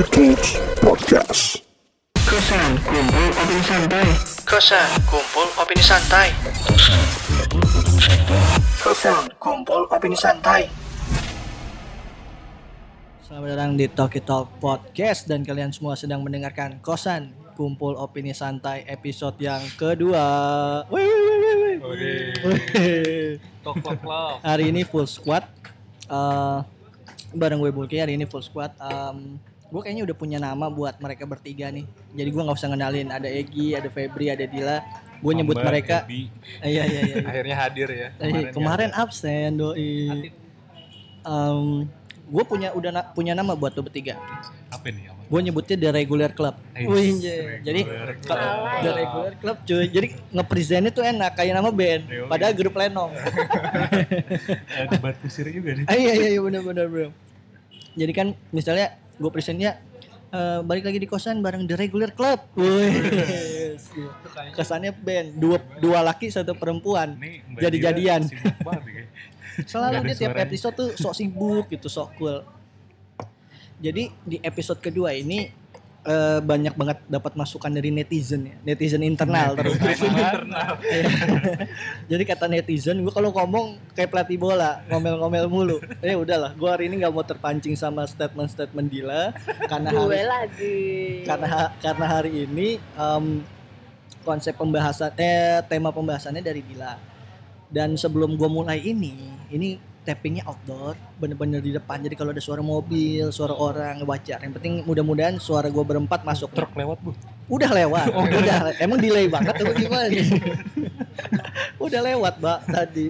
Talks Podcast. Kosan kumpul opini santai. Kosan kumpul opini santai. Kosan kumpul opini santai. Selamat datang di Talkie Talk Podcast dan kalian semua sedang mendengarkan Kosan Kumpul Opini Santai episode yang kedua. Wih, wih, wih, wih, wih. Tok tok. Hari ini full squad. Eh, bareng gue Bulky hari ini full squad. Em, gue kayaknya udah punya nama buat mereka bertiga nih. Jadi gue nggak usah ngenalin. Ada Egi, ada Febri, ada Dila. Gue nyebut mereka. Iya iya iya. Akhirnya hadir ya. Eh, kemarin absen doi. Em, gue punya udah na- punya nama buat lo bertiga. apa nih? Apa? Gue nyebutnya The Regular Club. Wih, regular jadi club. The Regular Club cuy. Jadi ngepresentnya tuh enak kayak nama band. Padahal grup lenong. Debat kusir juga nih. Ah, iya iya iya benar benar bro. Jadi kan misalnya gue presentnya eh, balik lagi di kosan bareng The Regular Club. Wih. Kesannya band dua dua laki satu perempuan. Banget nih, kayaknya. Selalu dia tiap episode tuh sok sibuk gitu, sok cool. Jadi di episode kedua ini eh, banyak banget dapat masukan dari netizen ya, netizen internal terutama. internal. Iya. Jadi kata netizen, gue kalau ngomong kayak pelatih bola, ngomel-ngomel mulu. Eh udahlah, gue hari ini nggak mau terpancing sama statement-statement Dila karena gue hari lagi karena karena hari ini em, konsep pembahasan eh tema pembahasannya dari Dila. Dan sebelum gue mulai ini, ini tappingnya outdoor, bener-bener di depan. Jadi kalau ada suara mobil, suara orang wajar. Yang penting mudah-mudahan suara gue berempat masuk. Truk lewat bu. Udah lewat, udah. Emang delay banget tuh gimana? udah lewat, Mbak tadi.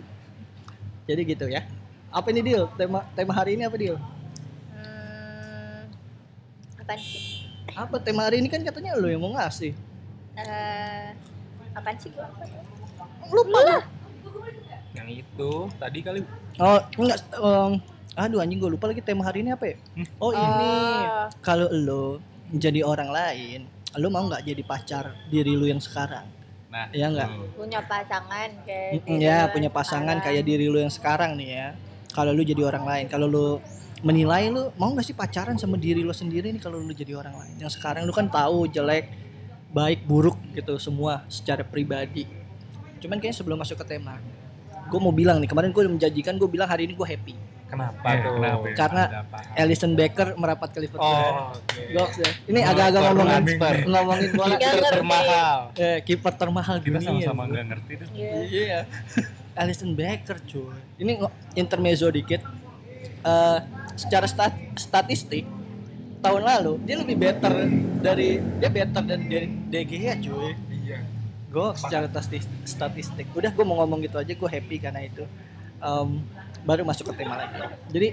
Jadi gitu ya. Apa ini deal? Tema tema hari ini apa deal? hmm, apaan sih Apa tema hari ini kan katanya lo yang mau ngasih. Eh, apaan sih gue Lupa lu. Yang itu tadi kali. Oh, enggak em, aduh anjing gue lupa lagi tema hari ini apa ya? Oh, ini kalau lo jadi orang lain, lo mau nggak jadi pacar diri lu yang sekarang? Nah, Iya nggak? tuh. punya pasangan kayak Mm, Ya, punya pasangan sekarang. kayak diri lu yang sekarang nih ya. Kalau lu jadi orang lain, kalau lu menilai lu mau nggak sih pacaran sama diri lu sendiri nih kalau lu jadi orang lain? Yang sekarang lu kan tahu jelek, baik, buruk gitu semua secara pribadi. Cuman kayaknya sebelum masuk ke tema, gue mau bilang nih kemarin gue udah menjanjikan gue bilang hari ini gue happy. Kenapa Iya, tuh? kenapa ya? Karena? Ellison Becker merapat ke Liverpool. Oh, oke. Goks ya. Ini agak-agak ngomongin transfer. ngomongin bola. Kiper termahal. Eh, kiper termahal Kita dunia. sama-sama nggak ngerti tuh. Iya. Iya. Alison Becker cuy. Ini intermezzo dikit. Eh secara stat- statistik tahun lalu dia lebih better dari dia better dari, dari De Gea cuy. Iya. Gue secara statis- statistik. Udah gue mau ngomong gitu aja gue happy karena itu. Em, baru masuk ke tema lagi. Jadi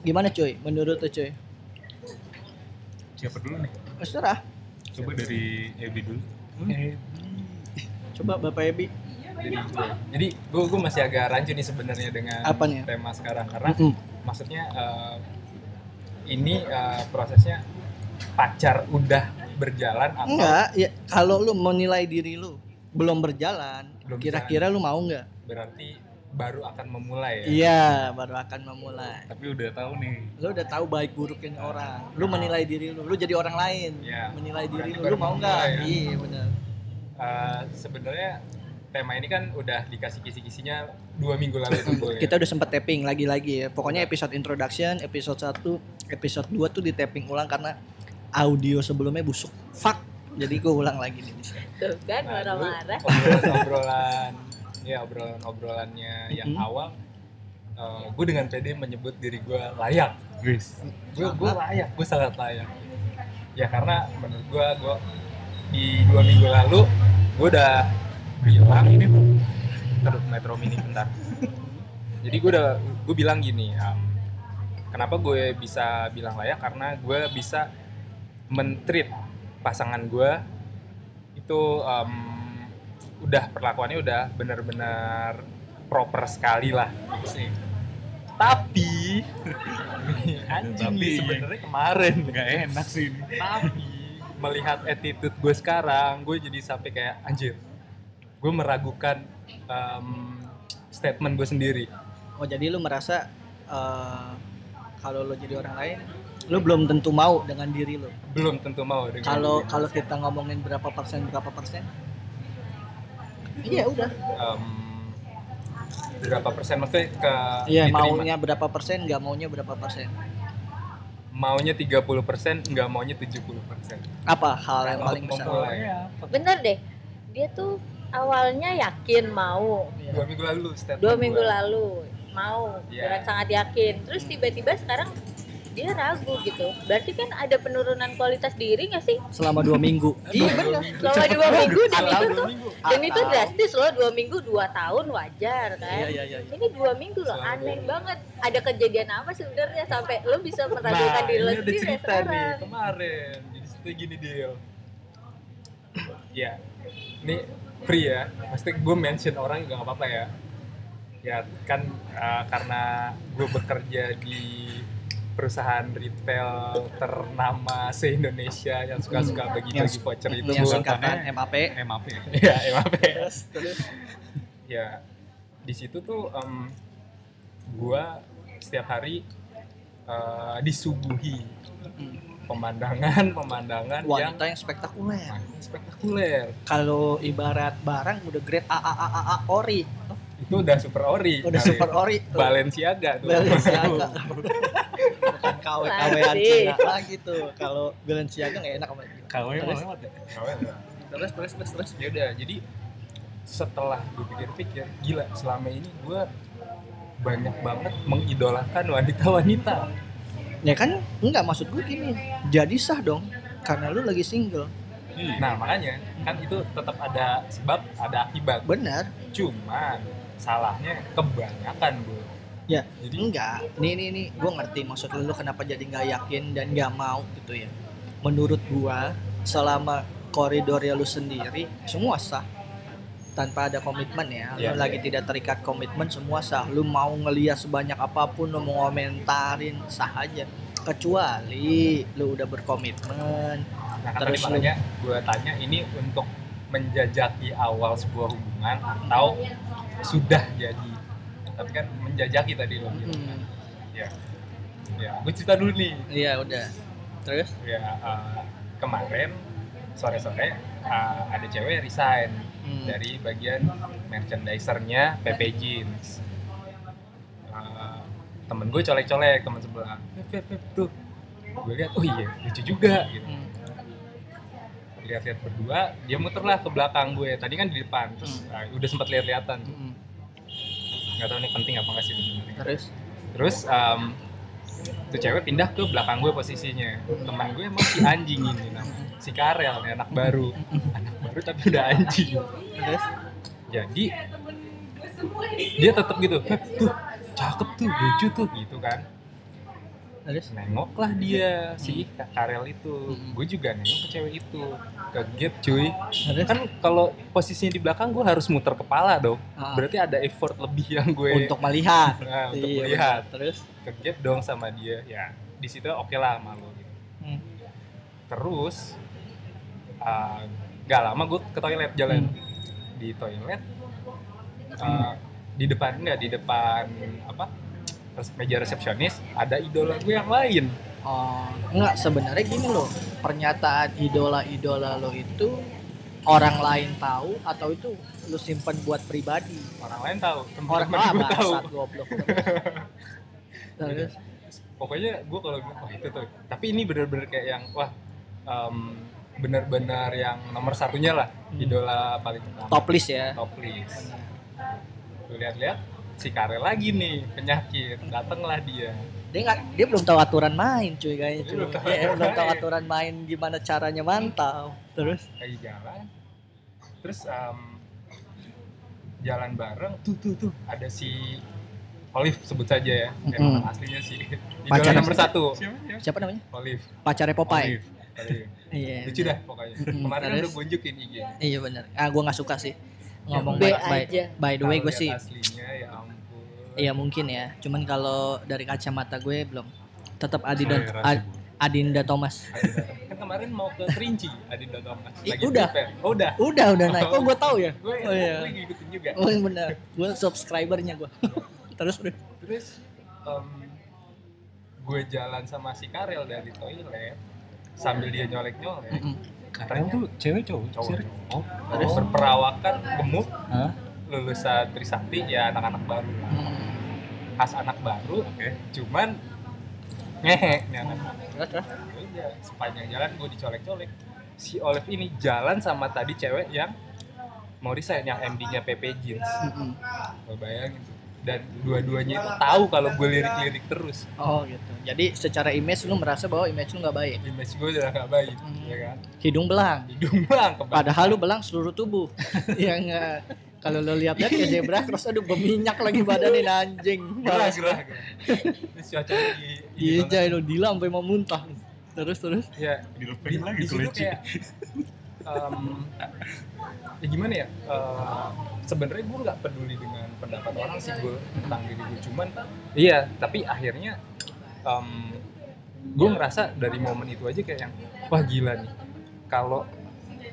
gimana cuy? Menurut lu cuy? Siapa dulu nih? Terserah. Coba dari Ebi dulu. Coba Bapak Ebi. Gue. Jadi gue gue masih agak rancu nih sebenarnya dengan Apanya? tema sekarang karena Mm-mm. maksudnya eh, ini eh, prosesnya pacar udah berjalan atau Enggak, ya kalau lu menilai diri lu belum berjalan, Belum kira-kira lu mau nggak? berarti baru akan memulai ya. Iya, baru akan memulai. Tapi udah tahu nih. Lu udah tahu baik buruknya orang. Lu menilai diri lu, lu jadi orang lain. Iya. Menilai diri lu, lu mau nggak? ya. Iya, benar. Eh, sebenarnya tema ini kan udah dikasih kisi-kisinya dua minggu lalu tuh Boy, ya. Kita udah sempet tapping lagi-lagi ya. Pokoknya episode introduction, episode 1, episode 2 tuh di tapping ulang karena audio sebelumnya busuk. Fuck. Jadi gue ulang lagi nih tuh kan Nah, marah-marah. obrolan-obrolan ya obrolan-obrolannya yang Mhm. awal gue dengan pede menyebut diri gue layak guys gue gue layak. gue sangat layak. Ya karena menurut gue gue di dua minggu lalu gue udah bilang ini terus metro mini bentar. Jadi gue udah gue bilang gini um, kenapa gue bisa bilang layak? Karena gue bisa mentreat pasangan gue itu um, udah perlakuannya udah benar-benar proper sekali lah. Sih. Tapi anjing Tapi- nih sebenarnya kemarin. nggak enak sih ini. tapi melihat attitude gue sekarang gue jadi sampai kayak anjir gue meragukan um, statement gue sendiri. Oh, jadi lu merasa eh, kalau lu jadi orang lain lu belum tentu mau dengan diri lu belum tentu mau dengan kalau diri. kalau kita ngomongin berapa persen berapa persen iya udah Em, berapa persen maksudnya ke iya diterima? maunya berapa persen nggak maunya berapa persen maunya 30 persen nggak maunya 70 persen apa hal yang paling besar memulai. Bener deh. Dia tuh awalnya yakin mau. dua minggu lalu Dua minggu gua. lalu mau Iya. dengan sangat yakin. Terus tiba-tiba sekarang dia ragu gitu. Berarti kan ada penurunan kualitas diri nggak sih? selama dua minggu. Iya benar Selama dua minggu dan Atau itu tuh minggu. dan itu Atau- drastis loh dua minggu dua tahun wajar kan. iya iya iya Ini dua minggu loh Selama aneh dua banget. Ada kejadian apa sebenarnya sampai lo bisa meragukan nah diri ini lo ada sendiri cerita nih kemarin. Jadi cerita gini deal ya. Ini free ya. Pasti gue mention orang juga nggak apa-apa ya. Ya kan uh, karena gue bekerja di perusahaan retail ternama se Indonesia yang suka-suka bagi-bagi voucher itu. yang singkatan MAP MAP ya MAP terus terus. Ya di situ tuh em, gua setiap hari eh, disuguhi pemandangan pemandangan yang wanita yang spektakuler. Spektakuler. Kalau ibarat barang udah grade A A A A, A ori itu udah super ori. Udah kali. super ori tuh. Balenciaga tuh. Balenciaga. Bukan KW KW Masih. Cina lagi tuh. Kalau Balenciaga nggak enak sama dia. KW Terus? ya? terus terus terus terus. Ya udah jadi setelah gue pikir-pikir gila selama ini gue banyak banget mengidolakan wanita-wanita. Ya kan? Enggak maksud gue gini. Jadi sah dong karena lu lagi single. Nah makanya kan itu tetap ada sebab ada akibat. Benar. Cuman salahnya kebanyakan bu. Ya, jadi enggak. Nih nih nih. Gue ngerti maksud lu lu kenapa jadi nggak yakin dan nggak mau gitu ya. Menurut gua selama koridornya lu sendiri semua sah. Tanpa ada komitmen ya. Iya, lu lagi iya. tidak terikat komitmen semua sah. Lu mau ngeliat sebanyak apa pun lu mau komentarin sah aja. Kecuali lu udah berkomitmen. Nah terus lu- gue tanya ini untuk menjajaki awal sebuah hubungan atau sudah jadi. Tapi kan menjajaki tadi lo bilang. Kan. Hmm, ya. Ya gue cerita dulu nih. Iya udah. Terus? Ya eh, kemarin sore sore ada cewek resign Hmm. dari bagian merchandisernya PP Jeans. Eh, temen gue colek-colek teman sebelah. Tuh. Gue lihat oh iya lucu juga gitu. Hmm. Lihat-lihat berdua dia muterlah ke belakang gue. Tadi kan di depan terus ah, udah sempat lihat-lihatan tuh. Hmm. nggak tahu ini penting apa nggak sih sebenarnya. Terus? Terus em, tuh cewek pindah ke belakang gue posisinya. Teman gue emang si anjing ini namanya. Si Karel nih anak baru. Anak baru tapi udah anjing. Terus? Jadi dia tetap gitu tuh cakep tuh lucu tuh gitu kan terus nengoklah dia si Karel itu. Hmm. gue juga nengok ke cewek itu. Kaget cuy. Terus kan kalau posisinya di belakang gue harus muter kepala dong. Ah, berarti ada effort lebih yang gue untuk melihat. Nah, untuk Iya, melihat. terus? Kegap dong sama dia. Ya di situ oke lah malu gitu. Hmm. terus uh, gak lama gue ke toilet jalan. Hmm. di toilet uh, di depan enggak di depan apa meja resepsionis ada idola gue yang lain Oh, enggak sebenarnya gini loh. Pernyataan idola-idola lo itu orang lain tahu atau itu lu simpen buat pribadi? orang lain tahu Orang teman-teman ah, gue tahu goblok. Terus pokoknya gue kalau wah itu tuh tapi ini bener-bener kayak yang wah em, bener-bener yang nomor satunya lah Hmm. idola paling pertama top list ya. top list lihat-lihat si Karel lagi nih penyakit datanglah dia Dia nggak dia belum tahu aturan main cuy kayaknya Dia cuy. belum tahu Dia aturan belum tahu main. aturan main gimana caranya mantau. Terus kayak jalan terus em, jalan bareng tuh tuh tuh ada si Olive sebut saja ya Mm-mm. nama aslinya sih idola Pacar nomor siapa? satu siapa namanya? Olive Pacarnya Popeye. Olive Olive. Iya. lucu dah pokoknya kemarin kan terus? udah gue unjukin IG Iya benar. Ah gua nggak suka sih. Ngomong B by, by, aja. by the way gue lihat sih aslinya ya Iya mungkin ya. Cuman kalau dari kacamata gue belum. Tetap Adinda Ad-. Adinda Thomas. Kan kemarin mau ke Kerinci Adinda Thomas lagi udah. oh udah Udah udah naik. Kok gue tahu ya? gue Oh iya. gue ngikutin juga Oh iya benar. Gue subscribernya gue. Terus udah. terus em, gue jalan sama si Karel dari toilet sambil dia nyolek-nyolek Mm-mm. Karel tuh cewek cowok? cowok Sir? cowok terus berperawakan gemuk Hah? lulusan Trisakti ya anak-anak baru lah Mm. Khas anak baru cuman ngehe nih anak Terus. Ya sepanjang jalan gue dicolek-colek si Olive ini jalan sama tadi cewek yang mau resign yang MD-nya PP Jeans gue bayangin tuh. dan dua-duanya itu tahu kalau gue lirik-lirik terus Oh gitu. Jadi secara image lu merasa bahwa image lu nggak baik. image gue udah gak baik Hmm. ya kan Hidung belang. hidung bang kebanyakan. Padahal lu belang seluruh tubuh. yang eh, kalau lu lihat-lihat kayak zebra cross aduh berminyak lagi badannya anjing. gerah gerah terus cuacanya di Iya, jay lu dila sampai mau muntah. Terus terus. ya di, Dilepehin lagi kelinci. kayak em, ya gimana ya eh, sebenarnya gue nggak peduli dengan pendapat orang sih gue tentang diri gue cuman iya tapi akhirnya gue ngerasa dari momen itu aja kayak yang wah gila nih kalau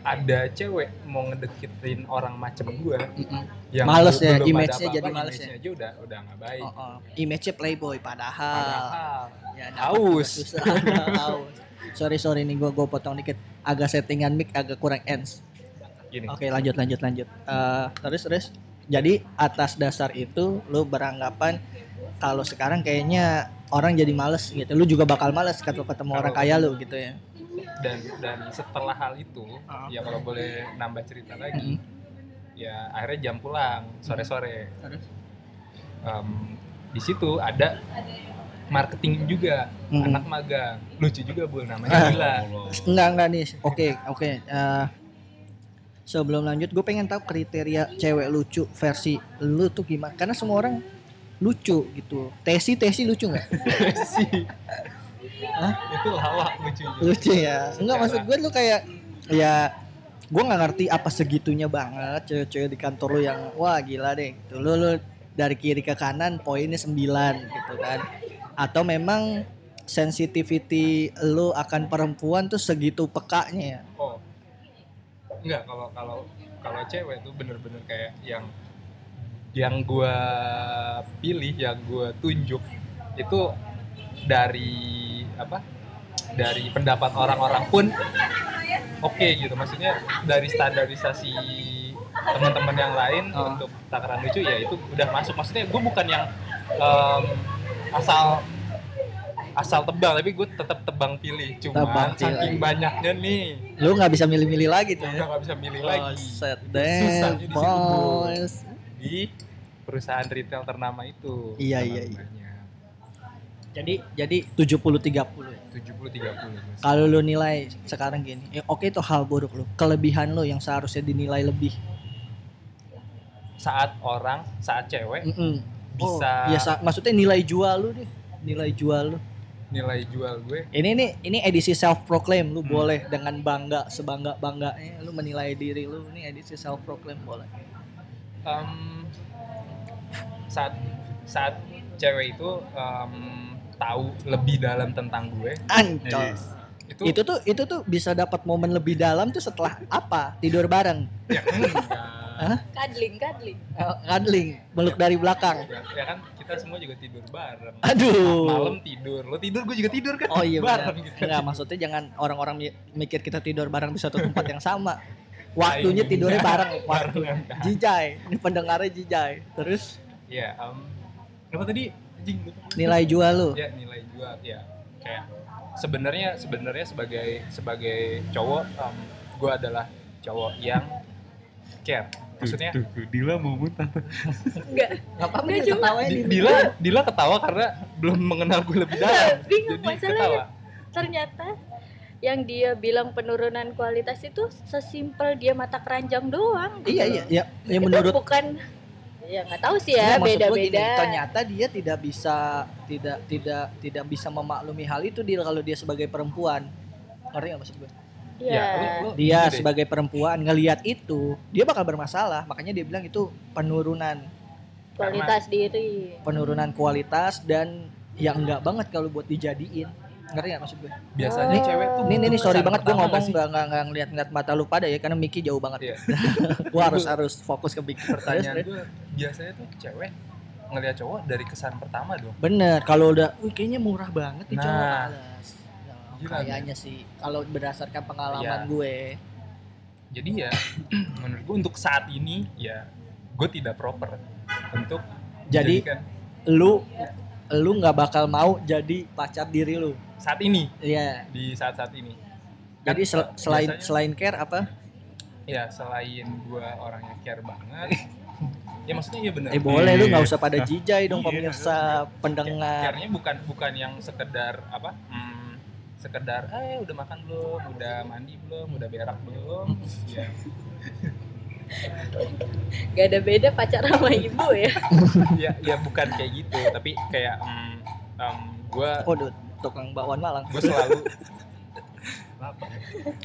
ada cewek mau ngedeketin orang macam gue Mm-mm. yang Males ya, belum ada image-nya jadi males ya. aja udah udah nggak baik Oh, oh. Image-nya playboy padahal. padahal Ya, Haus. juga susah. Haus. Sorry sorry nih gua gua potong dikit. Agak settingan mic agak kurang ends. gini Oke lanjut lanjut lanjut. Eh, terus terus. Jadi atas dasar itu lu beranggapan kalau sekarang kayaknya orang jadi males gitu. Lu juga bakal males kalau ketemu orang kaya lu gitu ya. Dan dan setelah hal itu Ah. ya kalau boleh nambah cerita Mm. lagi ya akhirnya jam pulang sore sore Terus? di situ ada marketing juga Mm. anak magang lucu juga bu namanya. Gila Enggak enggak nih. Oke oke. Eh, sebelum lanjut, gue pengen tahu kriteria cewek lucu versi lu tuh gimana? Karena semua orang lucu gitu. Tesi Tesi lucu nggak? sih itu lawak lucu juga. lucu ya. Enggak maksud gue lu kayak ya gue nggak ngerti apa segitunya banget cewek-cewek di kantor lu yang wah gila deh gitu. Lu, lu dari kiri ke kanan poinnya 9 gitu kan. Atau memang sensitivity lu akan perempuan tuh segitu pekanya ya. oh enggak kalau kalau kalau cewek tuh bener-bener kayak yang yang gua pilih yang gua tunjuk itu dari apa dari pendapat orang-orang pun oke gitu maksudnya dari standarisasi teman-teman yang lain Oh. untuk takaran lucu ya itu udah masuk maksudnya gue bukan yang em, asal asal tebang tapi gue tetap tebang pilih Tebang cuman pilih. saking banyaknya nih Lu nggak bisa milih-milih lagi tuh ya. nggak bisa milih Oh, lagi set Susahnya di situ, di perusahaan retail ternama itu Iya, iya, iya. Jadi jadi 70 30 ya. 70 30 Kalau lu nilai sekarang gini, ya oke itu hal buruk lu. Kelebihan lu yang seharusnya dinilai lebih. saat orang saat cewek Mm-mm. Bisa- Iya, sa- maksudnya nilai jual lu deh. Nilai jual lu. nilai jual gue Ini nih ini edisi self proclaim lu Hmm. boleh dengan bangga sebangga bangganya lu menilai diri lu. Ini edisi self proclaim boleh. em, saat saat cewek itu em, tahu lebih dalam tentang gue Ancol. itu, Itu tuh itu tuh bisa dapat momen lebih dalam tuh setelah apa? Tidur bareng. ya enggak Kadling, kadling. Eh, Cuddling, meluk dari belakang. ya kan kita semua juga tidur bareng Aduh. malam tidur lo tidur gue juga tidur kan Oh iya benar. bareng gitu Enggak, maksudnya jangan orang-orang mi- mikir kita tidur bareng di satu tempat yang sama. Waktunya tidurnya bareng. Waktu. Jijai. Ini pendengarnya jijai. Terus ya em, apa tadi anjing nilai jual lu. ya nilai jual ya kayak sebenarnya sebenarnya sebagai sebagai cowok em, gue adalah cowok yang care maksudnya Tuh, tuh, Dila mau muntah. Enggak. Enggak apa-apa Nggak, dia di Dila Dila ketawa karena belum mengenal gue lebih dalam Bingung jadi ketawa Ternyata yang dia bilang penurunan kualitas itu sesimpel dia mata keranjang doang. gitu Iya iya ya, ya Itu menurut bukan ya nggak tahu sih ya, beda-beda. ternyata dia tidak bisa tidak tidak tidak bisa memaklumi hal itu dia kalau dia sebagai perempuan. Ngerti nggak maksud gue? Iya. Ya, lu- Dia sebagai perempuan ngelihat itu, dia bakal bermasalah. Makanya dia bilang itu penurunan kualitas diri. penurunan kualitas dan yang enggak banget kalau buat dijadiin. Ngerti nggak maksud gue? biasanya Nih, cewek tuh Ini nih, nih sorry banget gue ngomong nggak nggak nggak ngeliat ngeliat mata lu pada ya karena Miki jauh banget. Iya. Gua harus harus fokus ke Miki. pertanyaan gue biasanya tuh cewek ngelihat cowok dari kesan pertama dong Bener, kalau udah, wih kayaknya murah banget nih Nah. cowok. Alas. Ya, kayaknya sih, kalau berdasarkan pengalaman Iya. gue. jadi ya menurut gue untuk saat ini ya gue tidak proper untuk Jadi lu lu nggak bakal mau jadi pacar diri lu. saat ini Iya. di saat-saat ini Jadi sel- selain biasanya- selain care apa? ya selain gue orangnya care banget ya maksudnya iya bener Eh boleh lu Iya. nggak usah pada jijai dong Iya. pemirsa pendengar. care-nya bukan bukan yang sekedar apa hmm, sekedar eh udah makan belum udah mandi belum udah berak belum ya Gak ada beda pacar sama ibu ya. ya ya bukan kayak gitu tapi kayak um, gue Waduh, tukang bakwan Malang. gue selalu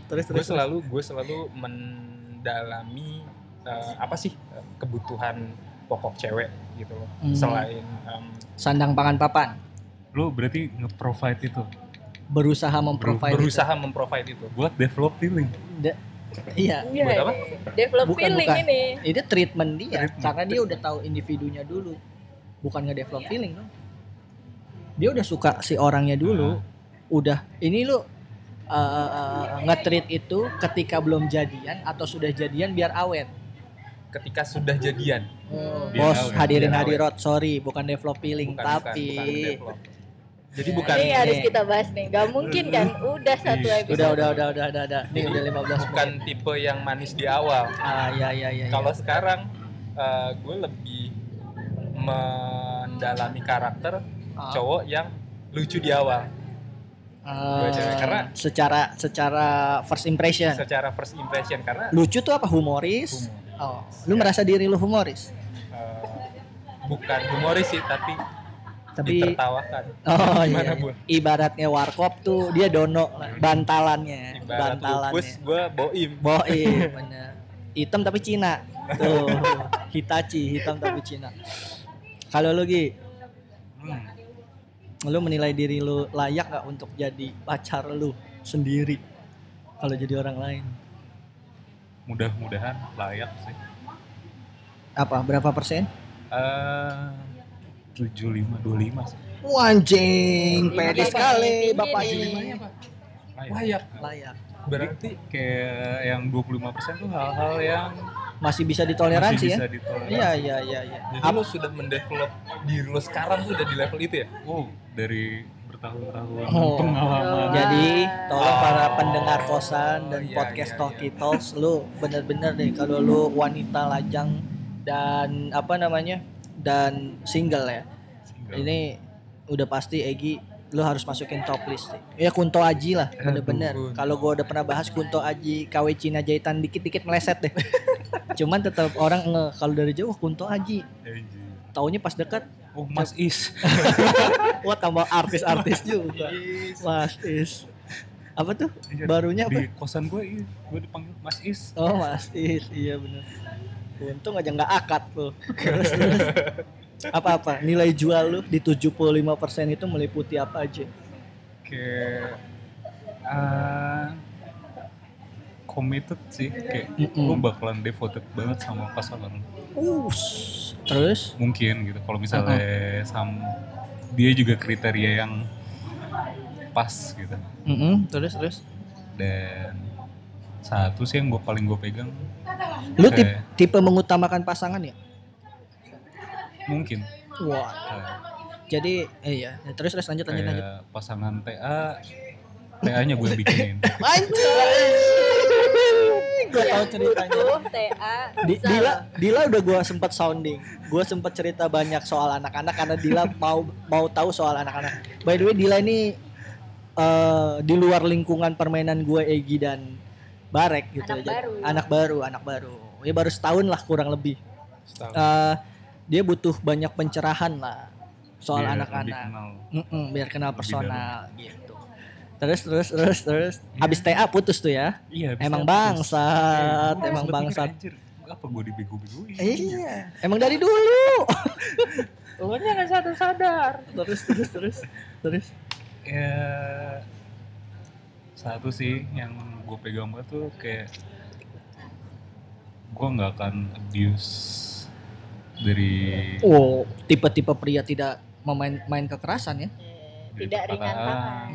Terus gue terus. selalu gue selalu mendalami eh, apa sih eh, kebutuhan pokok cewek gitu loh Hmm. selain em, Sandang pangan papan. Lu berarti nge-provide itu Berusaha memprovide. itu. berusaha memprovide itu buat develop feeling. Da- iya. Iya. Buat apa? Develop Bukan, feeling bukan. ini. Itu treatment dia Treatment. karena dia udah tahu individunya dulu. Bukan nge-develop feeling dong. Dia udah suka si orangnya dulu. Udah ini lu uh, uh, uh, nge-treat itu ketika belum jadian atau sudah jadian biar awet. ketika sudah jadian Biar Bos awet, hadirin hadirat, sorry bukan develop feeling bukan, tapi bukan, bukan develop. Jadi Ya, bukan Ini harus Nih. kita bahas nih. Gak mungkin kan? Udah satu Iya. episode. udah udah udah udah udah udah. Nih udah 15 bukan menit. tipe yang manis di awal Ah ya ya ya. ya. kalau sekarang eh, gue lebih mendalami karakter Ah. cowok yang lucu di awal Ah, cewek, karena- secara secara first impression secara first impression karena lucu tuh apa humoris humor. oh lu merasa diri lu humoris Eh, bukan humoris sih tapi, tapi ditertawakan oh Gimana, iya Bun? ibaratnya warkop tuh dia dono lah, bantalannya ibarat bantalannya. lupus gue boim. Boim bener. Hitam tapi Cina. Tuh Hitachi hitam tapi Cina. Kalau lu Gi? Hmm. lu menilai diri lu layak gak untuk jadi pacar lu sendiri? Kalau jadi orang lain. Mudah-mudahan layak sih. apa berapa persen? Eh 75 25 sih. Tinggi, pede sekali bapak ini. Layak. layak Layak. berarti Kayak yang 25% tuh hal-hal yang Masih bisa ditoleransi masih ya? bisa ditoleransi. Iya, iya, iya, iya. jadi lo sudah mendevelop diri lo sekarang tuh udah di level itu ya Oh, dari bertahun-tahun Oh. pengalaman. Jadi tolong Oh. para pendengar kosan dan Iya, podcast iya, Talkie iya. Talks lu bener-bener deh kalau lu wanita lajang dan apa namanya dan single ya. Single. Ini udah pasti Egi lu harus masukin top list deh. Ya Kunto Aji lah bener-bener. Kunto. Kalau gua udah pernah bahas Kunto Aji KW Cina jahitan dikit-dikit meleset deh. Cuman tetap orang nge kalau dari jauh Kunto Aji. Anjir. Taunya pas dekat Oh, Mas Is. wah tambah artis-artis juga. Mas Is. Apa tuh? Barunya apa? Di kosan gue, iya, gue dipanggil Mas Is. Oh Mas Is, iya bener. Untung aja nggak akad. Terus, terus. Apa-apa? Nilai jual lu di 75% itu meliputi apa aja? Kayak ah, committed sih kayak Mm-mm. lu bakalan devoted banget sama pasangan lu. Us. Terus? mungkin gitu kalau misalnya sam dia juga kriteria yang pas gitu Mm-mm, Terus terus. dan satu sih yang gue paling gue pegang Lu kayak tipe mengutamakan pasangan ya? mungkin Wah. kayak, Jadi eh iya, Ya, terus terus lanjut lanjut lanjut. pasangan TA TA nya gue bikinin. Gue tahu ceritanya. Tuh, TA. Di, Dila. Dila udah gua sempat sounding. Gua sempat cerita banyak soal anak-anak karena Dila mau mau tahu soal anak-anak. By the way, Dila ini eh, di luar lingkungan permainan gue Egi dan Barek gitu Anak aja. baru. Anak baru, anak baru. Ya baru setahun lah kurang lebih. Setahun. Eh, dia butuh banyak pencerahan lah soal anak-anak. kenal. Mm-mm, biar kenal Lebih personal gitu. Terus terus terus terus. Habis TA putus tuh ya. iya bisa Emang bangsat, Iya, emang bangsat. apa gue dibego-begoin Iya, emang dari dulu. Lu jangan satu sadar. terus terus terus terus. ya satu sih yang gue pegang banget tuh kayak gue nggak akan abuse dari Oh, tipe-tipe pria tidak memain main kekerasan ya. Tidak Dari ringan perkataan. tangan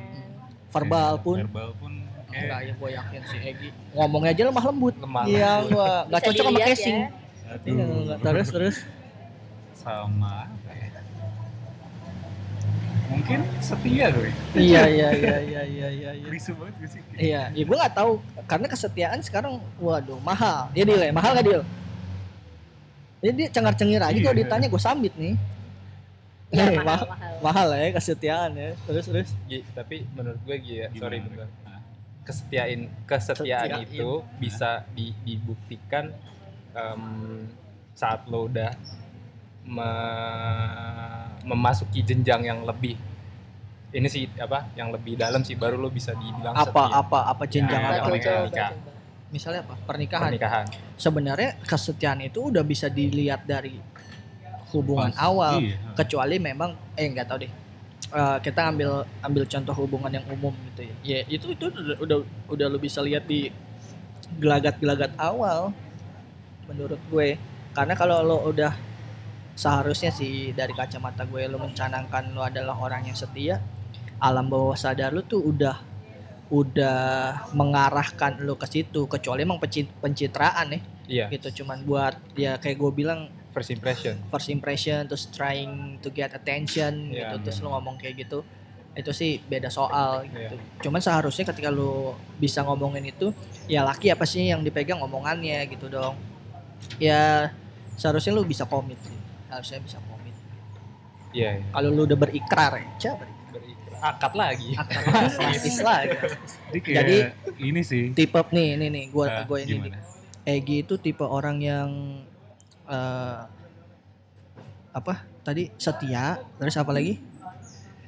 Verbal ya, pun. verbal pun kayak Enggak ya gue yakin si Egi. Ngomongnya aja lemah lembut. Lemah Iya, enggak Bisa cocok sama dilihat casing. ya. aduh, Iya, enggak terus terus. sama ya? Mungkin setia gue Iya, iya, iya, iya, iya, iya, iya. banget gak sih Iya, ya gue nggak tahu karena kesetiaan sekarang, waduh mahal. Ya deal ya, mahal nggak deal? Jadi dia cengar cengir aja kalau Iya. ditanya gue sambit nih. Ya, Eh, mahal, mahal, mahal. ya kesetiaan ya. Terus terus. Gi, tapi menurut gue Gi ya, sorry bentar. Kesetiaan kesetiaan Setiaan. itu bisa di- dibuktikan em, saat lo udah me- memasuki jenjang yang lebih ini sih apa yang lebih dalam sih baru lo bisa dibilang Apa setia. apa apa jenjang Ya, apa? nikah. coba. Misalnya apa? Pernikahan. pernikahan Sebenarnya kesetiaan itu udah bisa dilihat dari hubungan Pas- awal. iya. kecuali memang eh nggak tahu deh Eh, kita ambil ambil contoh hubungan yang umum gitu ya ya itu itu udah udah, udah lu bisa lihat di gelagat-gelagat awal menurut gue karena kalau lo udah seharusnya sih dari kacamata gue lo mencanangkan lo adalah orang yang setia alam bawah sadar lu tuh udah udah mengarahkan lo ke situ kecuali emang penci- pencitraan ya iya gitu cuman buat ya kayak gue bilang first impression first impression terus trying to get attention Iya, gitu terus lu ngomong kayak gitu itu sih beda soal Iya. gitu. Cuman seharusnya ketika lu bisa ngomongin itu ya laki apa sih yang dipegang omongannya gitu dong. Ya seharusnya lu bisa komit sih. Harusnya bisa komit. iya iya. Kalau lu udah berikrar ya, Ca, berikrar. Berikrar. akad lagi Akan plastis lah gitu. Jadi kayak Jadi, ini sih Tipe nih, nih nih gua Ah, gua ini gimana? Egi itu tipe orang yang eh apa tadi setia terus apa lagi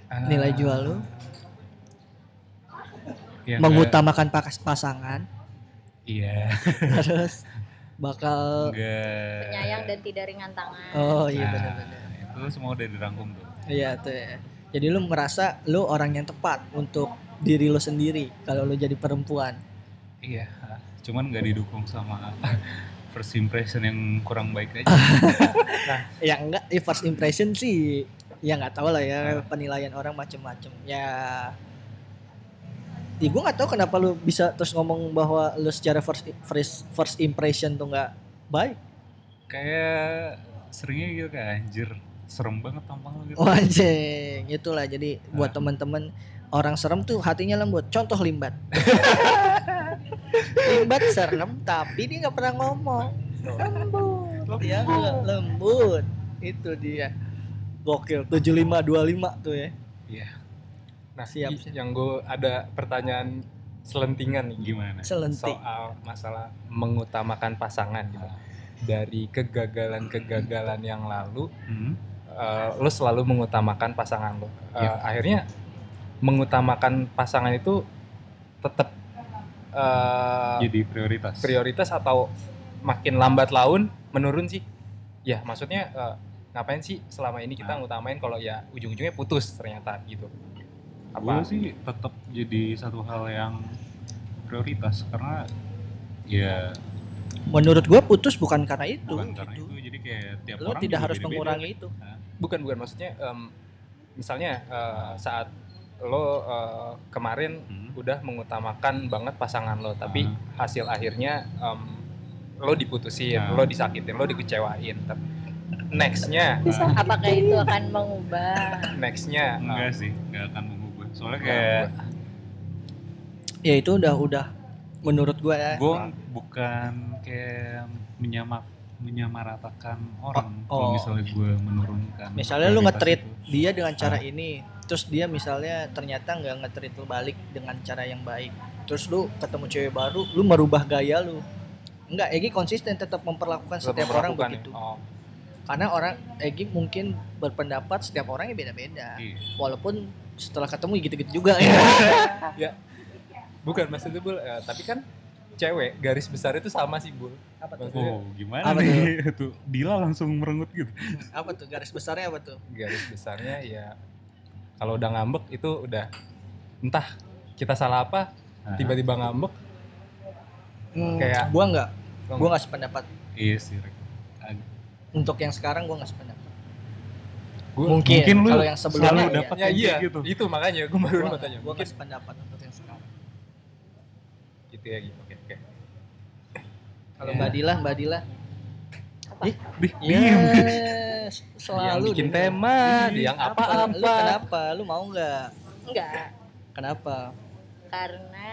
Ah, nilai jual lu ya mengutamakan pakas pasangan iya terus bakal enggak penyayang dan tidak ringan tangan. Oh iya Nah, benar-benar itu semua udah dirangkum tuh. Iya tuh ya. jadi lu merasa lu orang yang tepat untuk diri lu sendiri kalau lu jadi perempuan. Iya cuman nggak didukung sama first impression yang kurang baik aja. Ya enggak. First impression sih ya nggak tahu lah ya penilaian orang macem-macem ya ya gue nggak tahu kenapa lu bisa terus ngomong bahwa lu secara first first first impression tuh nggak baik kayak seringnya gitu kayak anjir serem banget tampang lu gitu Oh anjing, itulah jadi buat Ah. teman-teman orang serem tuh hatinya lembut. Contoh limbat. limbat serem tapi dia nggak pernah ngomong. Lembut. Dia nggak lembut. Itu dia. Gokil 7525 tuh ya. Iya. Nah Siap, siap. yang gue ada pertanyaan selentingan nih gimana Selentik. soal masalah mengutamakan pasangan gitu dari kegagalan-kegagalan yang lalu Hmm? eh, lo selalu mengutamakan pasangan lo Eh, Iya. akhirnya mengutamakan pasangan itu tetap eh, jadi prioritas prioritas atau makin lambat laun menurun sih ya maksudnya eh, ngapain sih selama ini kita Ah. ngutamain kalau ya ujung-ujungnya putus ternyata gitu gue apa sih tetap jadi satu hal yang prioritas karena ya Menurut gua putus bukan karena itu. bukan karena gitu. itu jadi kayak tiap Lo orang tidak harus beda-beda. mengurangi itu. bukan bukan maksudnya em, misalnya eh, saat lo eh, kemarin Hmm. udah mengutamakan banget pasangan lo tapi hasil akhirnya em, lo diputusin Ah. lo disakitin lo dikecewain Tapi nextnya Ah, apakah itu akan mengubah nextnya enggak em, sih enggak akan soalnya nggak kayak. Ya itu udah udah menurut gua ya. gue bukan kayak menyamak menyamaratakan orang Oh, oh. kalau misalnya gue menurunkan Misalnya lu itu. dia dengan cara Ah. ini, terus dia misalnya ternyata nggak nge-treat lu balik dengan cara yang baik. Terus lu ketemu cewek baru, lu merubah gaya lu. Enggak, Egi konsisten tetap memperlakukan Tetap setiap orang memperlakukan begitu. ya. Oh, Karena orang Egi mungkin berpendapat setiap orang ya beda-beda. Iya. Walaupun setelah ketemu gitu-gitu juga. Ya. bukan maksudnya bul eh, tapi kan cewek garis besar itu sama sih bul. Apa tuh? Maksudnya- Oh gimana Apa nih? tuh? Dila langsung merengut gitu. Apa tuh? Garis besarnya apa tuh? garis besarnya ya kalau udah ngambek itu udah entah kita salah apa tiba-tiba ngambek. Hmm, Kayak- gua nggak, Gua gua nggak sependapat. Iya sih untuk yang sekarang gue nggak sependapat Gua- mungkin, mungkin lu kalau yang sebelumnya selalu iya. dapat ya yang iya kayak gitu. itu makanya gue baru mau tanya gue nggak sependapat untuk yang sekarang gitu ya gitu oke oke kalau mbak Dila mbak Dila Apa? Ih, Dih, Iya, diem. yang selalu bikin dia. tema di yang Lu apa-apa kenapa? Lu mau nggak? Enggak, Kenapa? karena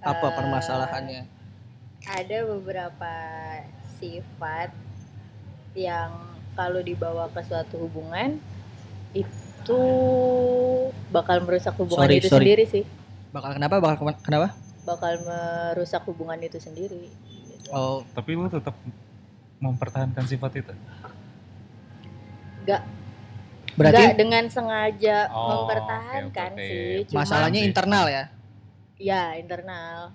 Apa eh, permasalahannya? Ada beberapa sifat yang kalau dibawa ke suatu hubungan itu bakal merusak hubungan Sorry, itu sorry. sendiri sih. Bakal kenapa? Bakal kenapa? Bakal merusak hubungan itu sendiri. Oh, Tapi lu tetap mempertahankan sifat itu. Enggak berarti Nggak dengan sengaja Oh, mempertahankan oke, oke. sih. Cuma masalahnya sih. internal ya? ya internal.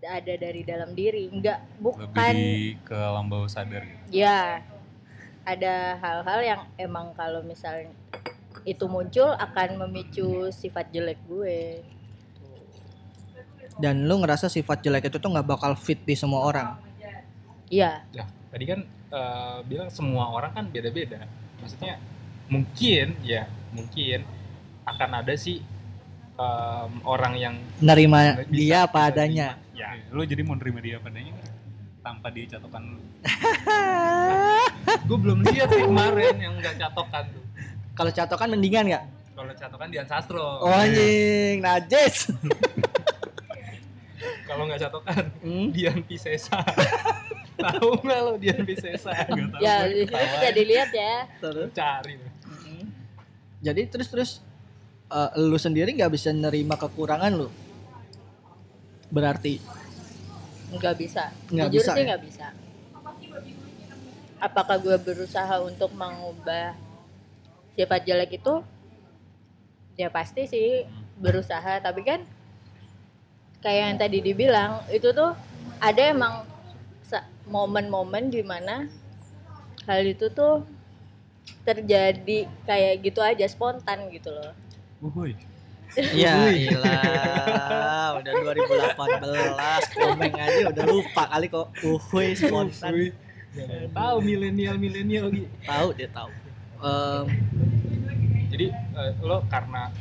Ada dari dalam diri, enggak bukan Lebih ke alam bawah sadar gitu. ya. Ada hal-hal yang emang kalau misalnya itu muncul akan memicu sifat jelek gue. Dan lu ngerasa sifat jelek itu tuh nggak bakal fit di semua orang. Iya, ya tadi kan eh, bilang semua orang kan beda-beda maksudnya mungkin ya mungkin akan ada sih em, orang yang Nerima bisa- dia apa adanya. ya Lu jadi mau nerima dia padanya nggak? tanpa dicatokan lu. gue belum lihat sih kemarin yang nggak catokan tuh Kalau catokan mendingan nggak? kalau catokan Dian Sastro Oh anjing, najis. kalau nggak catokan Hmm? Dian Pisesa tahu nggak lo Dian Pisesa tahu ya bisa dilihat ya. Terus? cari Jadi terus terus eh, lu sendiri nggak bisa nerima kekurangan lu. Berarti Nggak bisa. Nggak Jujur bisa sih ya? nggak bisa. Apakah gue berusaha untuk mengubah sifat jelek itu? Ya pasti sih berusaha, tapi kan kayak yang tadi dibilang itu tuh ada emang momen-momen di mana hal itu tuh terjadi kayak gitu aja spontan gitu loh. Uhuy. ya ilah udah 2018 komeng aja udah lupa kali kok uhuy spontan tahu milenial milenial gitu tahu dia tahu Em, jadi eh, lo karena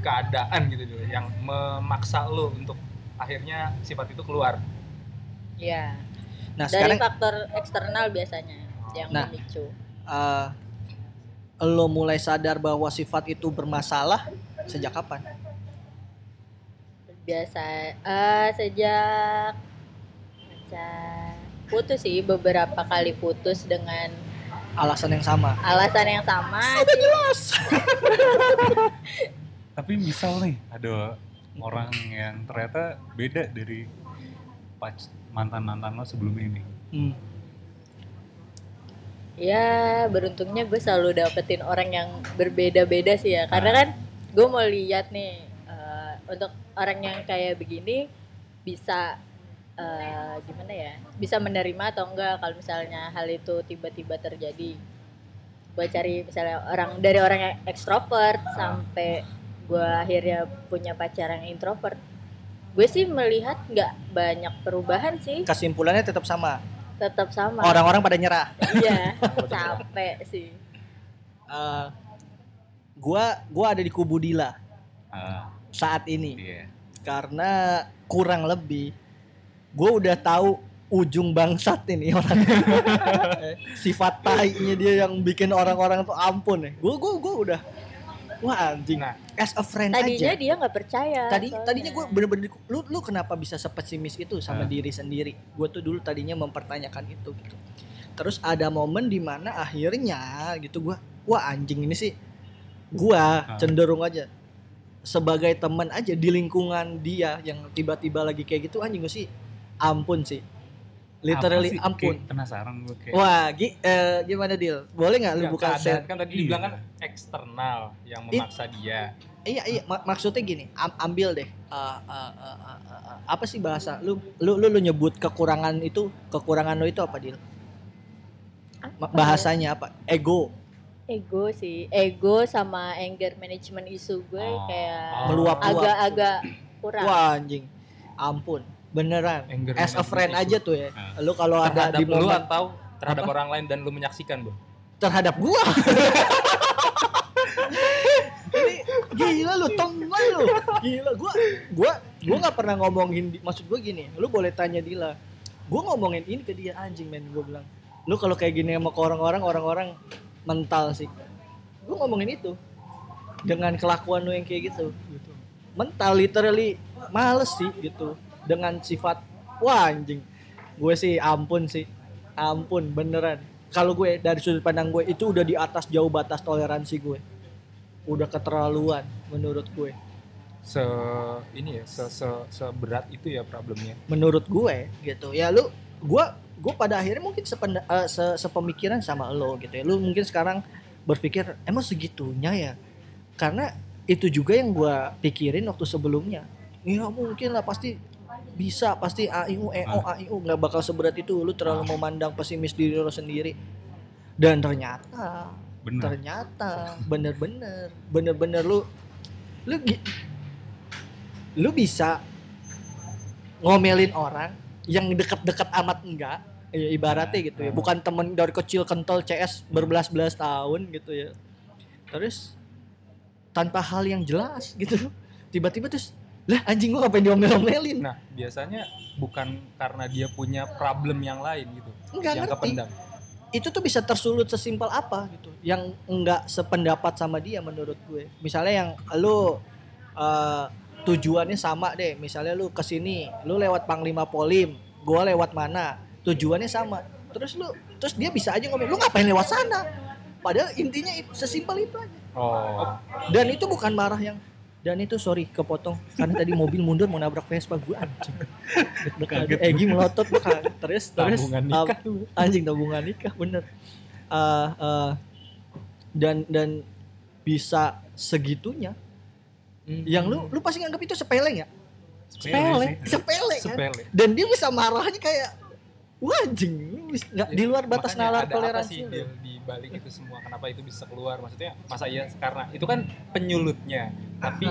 keadaan gitu dulu yang memaksa lo untuk akhirnya sifat itu keluar Iya. nah Dari sekarang faktor eksternal biasanya yang Nah. memicu. eh, lo mulai sadar bahwa sifat itu bermasalah sejak kapan Biasa eh sejak pacar putus sih beberapa kali putus dengan alasan yang sama alasan yang sama. Tapi misal nih ada orang yang ternyata beda dari mantan-mantan lo sebelum ini. Hmm. Ya beruntungnya gue selalu dapetin orang yang berbeda-beda sih ya. Karena kan gue mau lihat nih eh, untuk orang yang kayak begini bisa eh, gimana ya? Bisa menerima atau enggak kalau misalnya hal itu tiba-tiba terjadi. Gue cari misalnya orang dari orang yang ekstrovert sampai gue akhirnya punya pacar yang introvert. Gue sih melihat nggak banyak perubahan sih, kesimpulannya tetap sama tetap sama. orang-orang pada nyerah Iya, capek sih. Eh, gua gua ada di kubu Dila Ah, saat ini iya. karena kurang lebih gue udah tahu ujung bangsat ini orang sifat tainya dia yang bikin orang-orang tuh ampun ya gue gue gue udah wah anjing Nah. as a friend Tadinya aja dia nggak percaya. tadi soalnya. tadinya gue bener-bener lu lu kenapa bisa sepesimis itu sama Ah. diri sendiri gue tuh dulu tadinya mempertanyakan itu gitu terus ada momen di mana akhirnya gitu gue wah anjing ini sih gua Ah. cenderung aja sebagai teman aja di lingkungan dia yang tiba-tiba lagi kayak gitu anjing gue sih ampun sih. Literally sih? ampun. Kayak penasaran gue kayak. wah Gi, eh, gimana deal boleh nggak lu buka share kan tadi dibilang kan eksternal yang memaksa dia. Iya iya. Mak- maksudnya gini am- ambil deh eh, eh, eh, eh, eh, eh, apa sih bahasa? Lu lu lu, lu nyebut kekurangan itu kekurangan lu itu apa deal Apa? bahasanya apa? Ego. Ego sih, ego sama anger management isu gue Oh. kayak Meluap-luap. agak-agak kurang. wah anjing. Ampun beneran Anger as a friend aja tuh ya Ah. lu kalau ada di lu atau terhadap Apa? orang lain dan lu menyaksikan bro terhadap gua. Ini gila lu, tongol lu. Gila gua gua gua nggak pernah ngomongin maksud gua gini, lu boleh tanya Dila. Gua ngomongin ini ke dia anjing men gua bilang. Lu kalau kayak gini sama ke orang-orang orang-orang mental sih. Gua ngomongin itu. Dengan kelakuan lu yang kayak gitu. gitu. Mental literally males sih gitu. Dengan sifat wah anjing. Gue sih ampun sih. Ampun beneran. Kalau gue dari sudut pandang gue itu udah di atas jauh batas toleransi gue. Udah keterlaluan menurut gue. Se ini ya se, se seberat itu ya problemnya. Menurut gue gitu. Ya lu gue gue pada akhirnya mungkin sependa, eh, se- sepemikiran sama lo gitu ya. Lu mungkin sekarang berpikir emang segitunya ya? Karena itu juga yang gue pikirin waktu sebelumnya. Ya mungkin lah pasti bisa pasti AIU EO AIU nggak bakal seberat itu. Lu terlalu memandang pesimis diri lo sendiri. Dan ternyata Bener. ternyata bener-bener bener-bener lu lu lu bisa ngomelin orang yang deket-deket amat enggak. Ya ibaratnya gitu ya. Bukan temen dari kecil kental CS berbelas-belas tahun gitu ya. Terus tanpa hal yang jelas gitu. Tiba-tiba terus lah anjing gua ngapain diomel-omelin? Nah biasanya bukan karena dia punya problem yang lain gitu enggak yang ngerti. kependam itu tuh bisa tersulut sesimpel apa gitu yang enggak sependapat sama dia menurut gue. Misalnya yang lu eh, tujuannya sama deh. Misalnya lu ke sini lu lewat Panglima Polim gua lewat mana tujuannya sama. Terus lu terus dia bisa aja ngomong lu ngapain lewat sana? Padahal intinya itu, sesimpel itu aja. Oh. Dan itu bukan marah yang dan itu sorry kepotong. Karena tadi mobil mundur mau nabrak Vespa gue anjing. Egi melotot gue terus terus tabungan nikah tuh anjing tabungan nikah bener. Eh, eh, dan dan bisa segitunya yang lu lu pasti nganggap itu sepele ya? Sepele sih. sepele kan? Sepele. Dan dia bisa marahnya kayak wah anjing lu bisa- nggak di luar batas nalar toleransi sih lu. Balik itu semua kenapa itu bisa keluar? Maksudnya masa iya? Karena itu kan penyulutnya. Tapi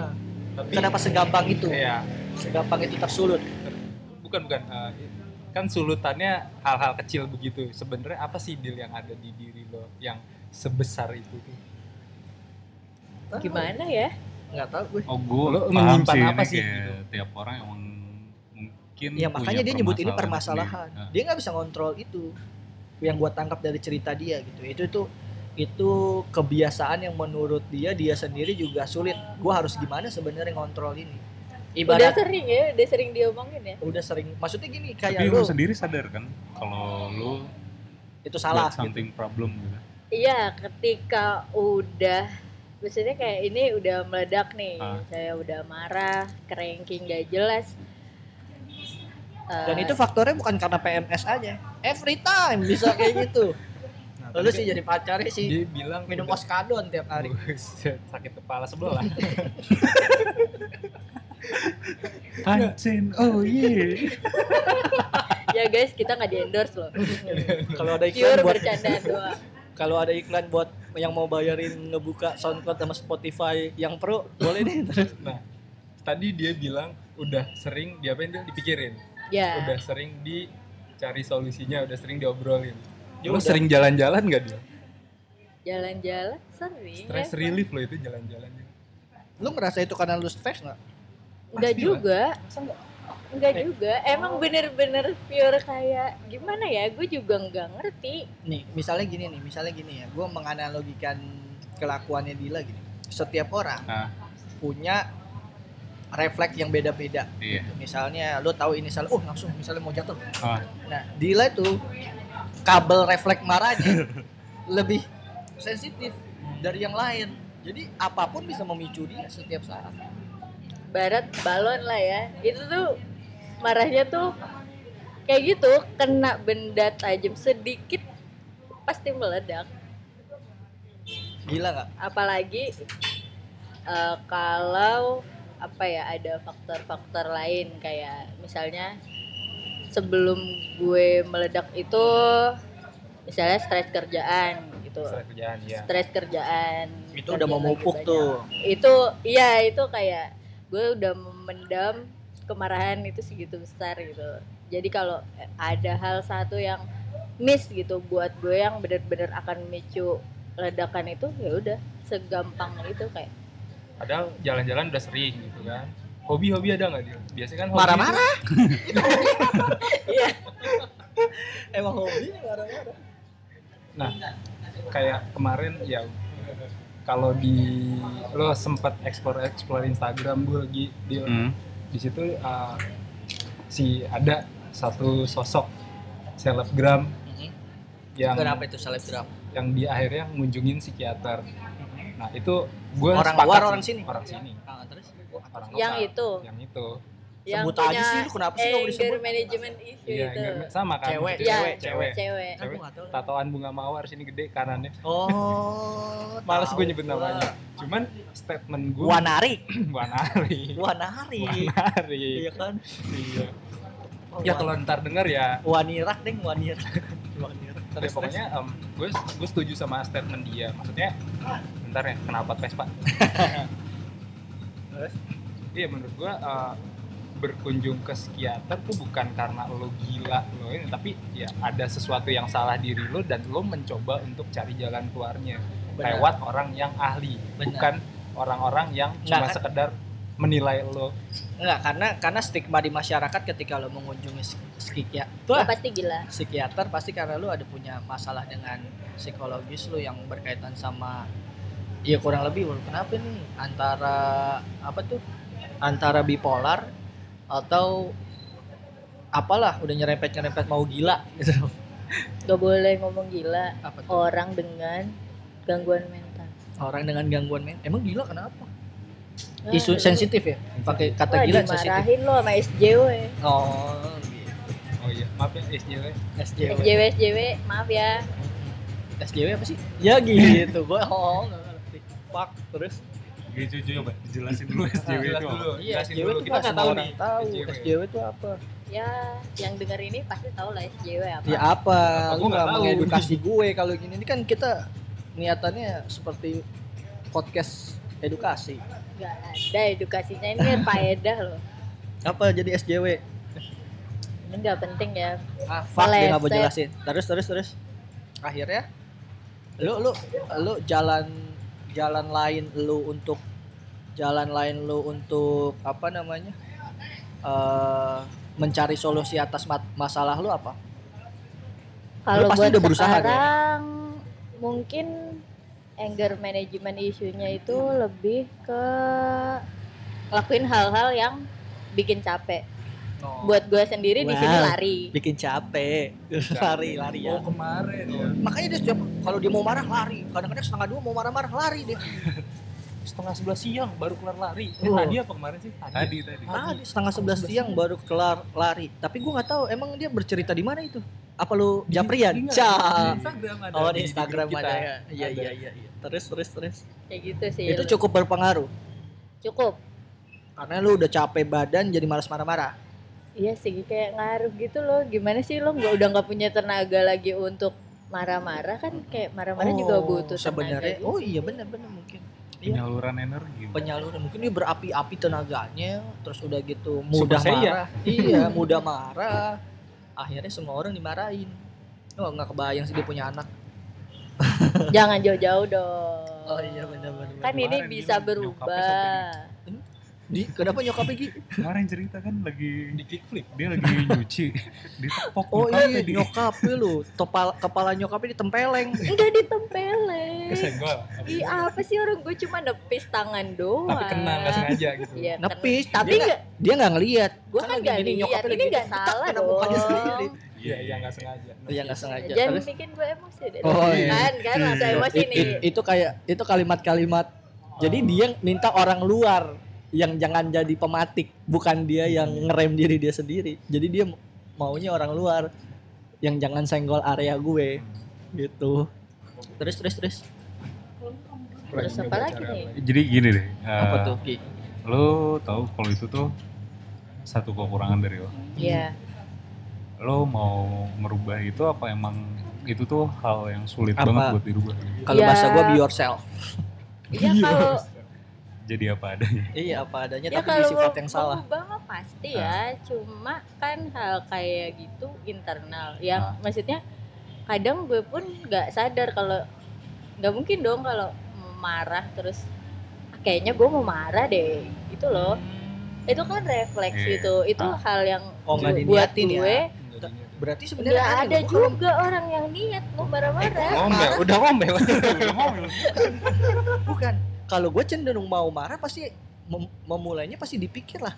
tapi kenapa segampang itu? Ya segampang itu tersulut. Bukan bukan. Eh, kan sulutannya hal-hal kecil begitu. Sebenarnya apa sih deal yang ada di diri lo yang sebesar itu tuh? Gimana ya? nggak tahu gue. Oh gue Lo paham menyimpan sih apa sih? kayak gitu? tiap orang emang mungkin ya makanya punya dia nyebut ini permasalahan. Nah, dia nggak bisa ngontrol itu yang gua tangkap dari cerita dia gitu itu itu itu kebiasaan yang menurut dia dia sendiri juga sulit gua harus gimana sebenarnya ngontrol ini Udah ibarat sering ya, udah sering diomongin ya. udah sering maksudnya gini Tapi kayak lu lu sendiri sadar kan kalau lu itu salah something problem gitu. Iya, ketika udah maksudnya kayak ini udah meledak nih, Ah. saya udah marah, cranking gak jelas. Eh, dan itu faktornya bukan karena PMS aja. Every time bisa kayak gitu. Nah, lu tapi sih jadi pacarnya sih dia bilang minum udah- oskadon tiap hari. Sakit kepala sebelah. Pancin, oh iya. ya guys, kita nggak di endorse loh. kalau ada iklan Pure buat bercandaan doang. kalau ada iklan buat yang mau bayarin ngebuka SoundCloud sama Spotify yang pro boleh nih nah tadi dia bilang udah sering diapain dia dipikirin Ya, udah sering dicari solusinya udah sering diobrolin Ya lu udah. sering jalan-jalan gak dia jalan-jalan sering. stress ya. relief lo itu jalan-jalan lu merasa itu karena lu stres nggak Enggak Pasti juga. Enggak Eh. juga. Emang bener-bener pure kayak gimana ya? Gue juga nggak ngerti. nih misalnya gini nih misalnya gini ya gue menganalogikan kelakuannya Dila gini setiap orang Ah. punya refleks yang beda-beda Iya. misalnya lu tahu ini salah oh langsung misalnya mau jatuh Ah. nah Dila itu kabel refleks marahnya lebih sensitif dari yang lain jadi apa pun bisa memicu dia setiap saat Barat balon lah ya. Itu tuh marahnya tuh kayak gitu kena benda tajam sedikit pasti meledak. gila nggak Apalagi eh, kalau apa ya ada faktor-faktor lain. Kayak misalnya sebelum gue meledak itu misalnya stres kerjaan gitu. Stress kerjaan ya stres kerjaan. Itu udah mau mupuk tuh. itu iya itu kayak gue udah memendam kemarahan itu segitu besar gitu. Jadi kalau ada hal satu yang miss gitu buat gue yang bener-bener akan memicu ledakan itu ya udah segampang itu kayak padahal jalan-jalan udah sering gitu kan hobi-hobi ada nggak dia biasanya kan hobi Marah-marah. Iya. Emang hobinya marah-marah. nah kayak kemarin ya kalau di lo sempat explore explore Instagram gue lagi di Hmm. di situ uh, si ada satu sosok selebgram yang Kenapa itu selebgram? yang di akhirnya ngunjungin psikiater nah itu gue Orang sepakat luar, orang sini? orang sini Ah, terus orang Yang lokal. itu? yang itu yang Sebut aja sih, lu kenapa sih nggak disebut? management issue iya itu enggak- sama kan Cewek, Itu Iya, cewek, cewek cewek cewek tatoan bunga mawar sini gede kanannya Oh, males gue nyebut gua. namanya cuman statement gue Wanari. Wanari Wanari. Wanari Iya kan? iya Oh, ya kalau ntar denger ya Wanirak deng, Wanirak. Wanirak. ya pokoknya em, gue gue setuju sama statement dia maksudnya bentar ya kenapa Vespa iya menurut gue eh, berkunjung ke psikiater tuh bukan karena lo gila lo ini tapi ya ada sesuatu yang salah diri lo dan lo mencoba untuk cari jalan keluarnya Benar. lewat orang yang ahli Benar. bukan orang-orang yang cuma Nggak, kan? sekedar menilai lo Enggak, karena karena stigma di masyarakat ketika lo mengunjungi psikiater, ya pasti gila psikiater pasti karena lu ada punya masalah dengan psikologis lu yang berkaitan sama ya kurang lebih kenapa nih? Antara apa tuh? Antara bipolar atau apalah udah nyerempet nyerempet mau gila gitu. Gak boleh ngomong gila. Apa tuh? Orang dengan gangguan mental. Orang dengan gangguan men emang gila kenapa? Nah, isu sensitif ya? Pakai kata Wah, gila sensitif. dimarahin lo sama SJW oh gitu. oh iya. Maaf ya SJW SJW SJW SJW maaf ya. SJW apa sih? Ya gitu. Gua oh fuck terus Gitu coba dijelasin dulu SJW Jelas itu dulu Iya, jelasin SJW dulu tuh kita nggak nggak semua tahu orang nih tahu SJW. SJW itu apa ya yang denger ini pasti tahu lah SJW apa Ya apa? Apa, Lu gua nggak nggak tahu. mengedukasi gue kalau gini. Ini kan kita niatannya seperti podcast edukasi. Gak ada edukasinya ini faedah loh Apa jadi SJW? ini nggak penting ya Ah, fuck dia nggak mau Meleset. jelasin. Terus terus terus. Akhirnya lu lu lu jalan jalan lain lu untuk jalan lain lu untuk apa namanya? eh mencari solusi atas masalah lu apa? kalau pasti udah berusaha, kan? sekarang mungkin anger management isunya itu lebih ke lakuin hal-hal yang bikin capek buat gue sendiri di sini lari. bikin capek. Lari lari ya. Oh kemarin. Ya makanya dia setiap kalau dia mau marah lari. Kadang-kadang setengah dua mau marah-marah lari dia. Setengah sebelas siang baru kelar lari. Eh, Oh. tadi apa kemarin sih? Tadi. Tadi. tadi. Setengah sebelas siang baru kelar lari. Tapi gua nggak tahu emang dia bercerita di mana itu? Apa lu Di- Japrian? Di- Ca. di Instagram ada. Oh di Instagram kita. ada. ya. Iya Ada. iya iya iya. terus terus terus. Kayak gitu sih. Itu cukup berpengaruh? Cukup. Karena lu udah capek badan jadi malas marah-marah iya sih kayak ngaruh gitu loh. Gimana sih lo nggak udah nggak punya tenaga lagi untuk marah-marah kan? Kayak marah-marah juga butuh sebenarnya. tenaga oh iya benar-benar mungkin. Iya. Penyaluran energi. penyaluran mungkin dia berapi-api tenaganya terus udah gitu mudah Super Saiyan. marah. Iya mudah marah. Akhirnya semua orang dimarahin. Oh nggak kebayang sih dia punya anak. Jangan jauh-jauh dong. Oh iya benar-benar kan ini bisa berubah di kenapa nyokapnya Gi? Kemarin cerita kan lagi di kickflip. dia lagi nyuci ditepok oh nyokapnya iya di- nyokapnya lu kepala kepala nyokapnya ditempeleng. Enggak ditempeleng. Kesenggol. Ih apa sih orang gue cuma nepis tangan doang? Tapi kena nggak sengaja gitu. Iya, Nepis, kena. tapi dia enggak dia nggak ngelihat Gua kan lagi nggak gini, lihat. Ini lagi nggak gini, salah kena mukanya dong. sendiri. Iya iya nggak sengaja. Iya nggak sengaja. jangan terus bikin gue emosi deh. Oh, iya. kan kan masa emosi i- nih. itu kayak itu kalimat-kalimat. Jadi dia minta orang luar yang jangan jadi pematik bukan dia yang ngerem diri dia sendiri jadi dia maunya orang luar yang jangan senggol area gue gitu terus terus terus Terus apa lagi nih? Jadi gini deh. apa eh, tuh Ki? Lo tahu kalau itu tuh satu kekurangan dari lo. Iya Lo mau merubah itu apa emang itu tuh hal yang sulit Apa? banget buat dirubah? kalau Ya. bahasa gue be yourself iya kalau Jadi apa adanya. iya apa adanya ya tapi di kalau sifat mau yang salah berubah mah pasti ya cuma kan hal kayak gitu internal yang Ah. maksudnya kadang gue pun nggak sadar kalau nggak mungkin dong kalau marah terus "Ah, kayaknya gue mau marah deh gitu loh itu kan refleks Iya. itu itu Ah. hal yang Oh, buat ya? gue Berarti sebenarnya nggak ada kalau- juga orang yang niat mau marah-marah ngomel udah ngomel Bukan. Kalau gue cenderung mau marah pasti mem- memulainya pasti dipikir lah.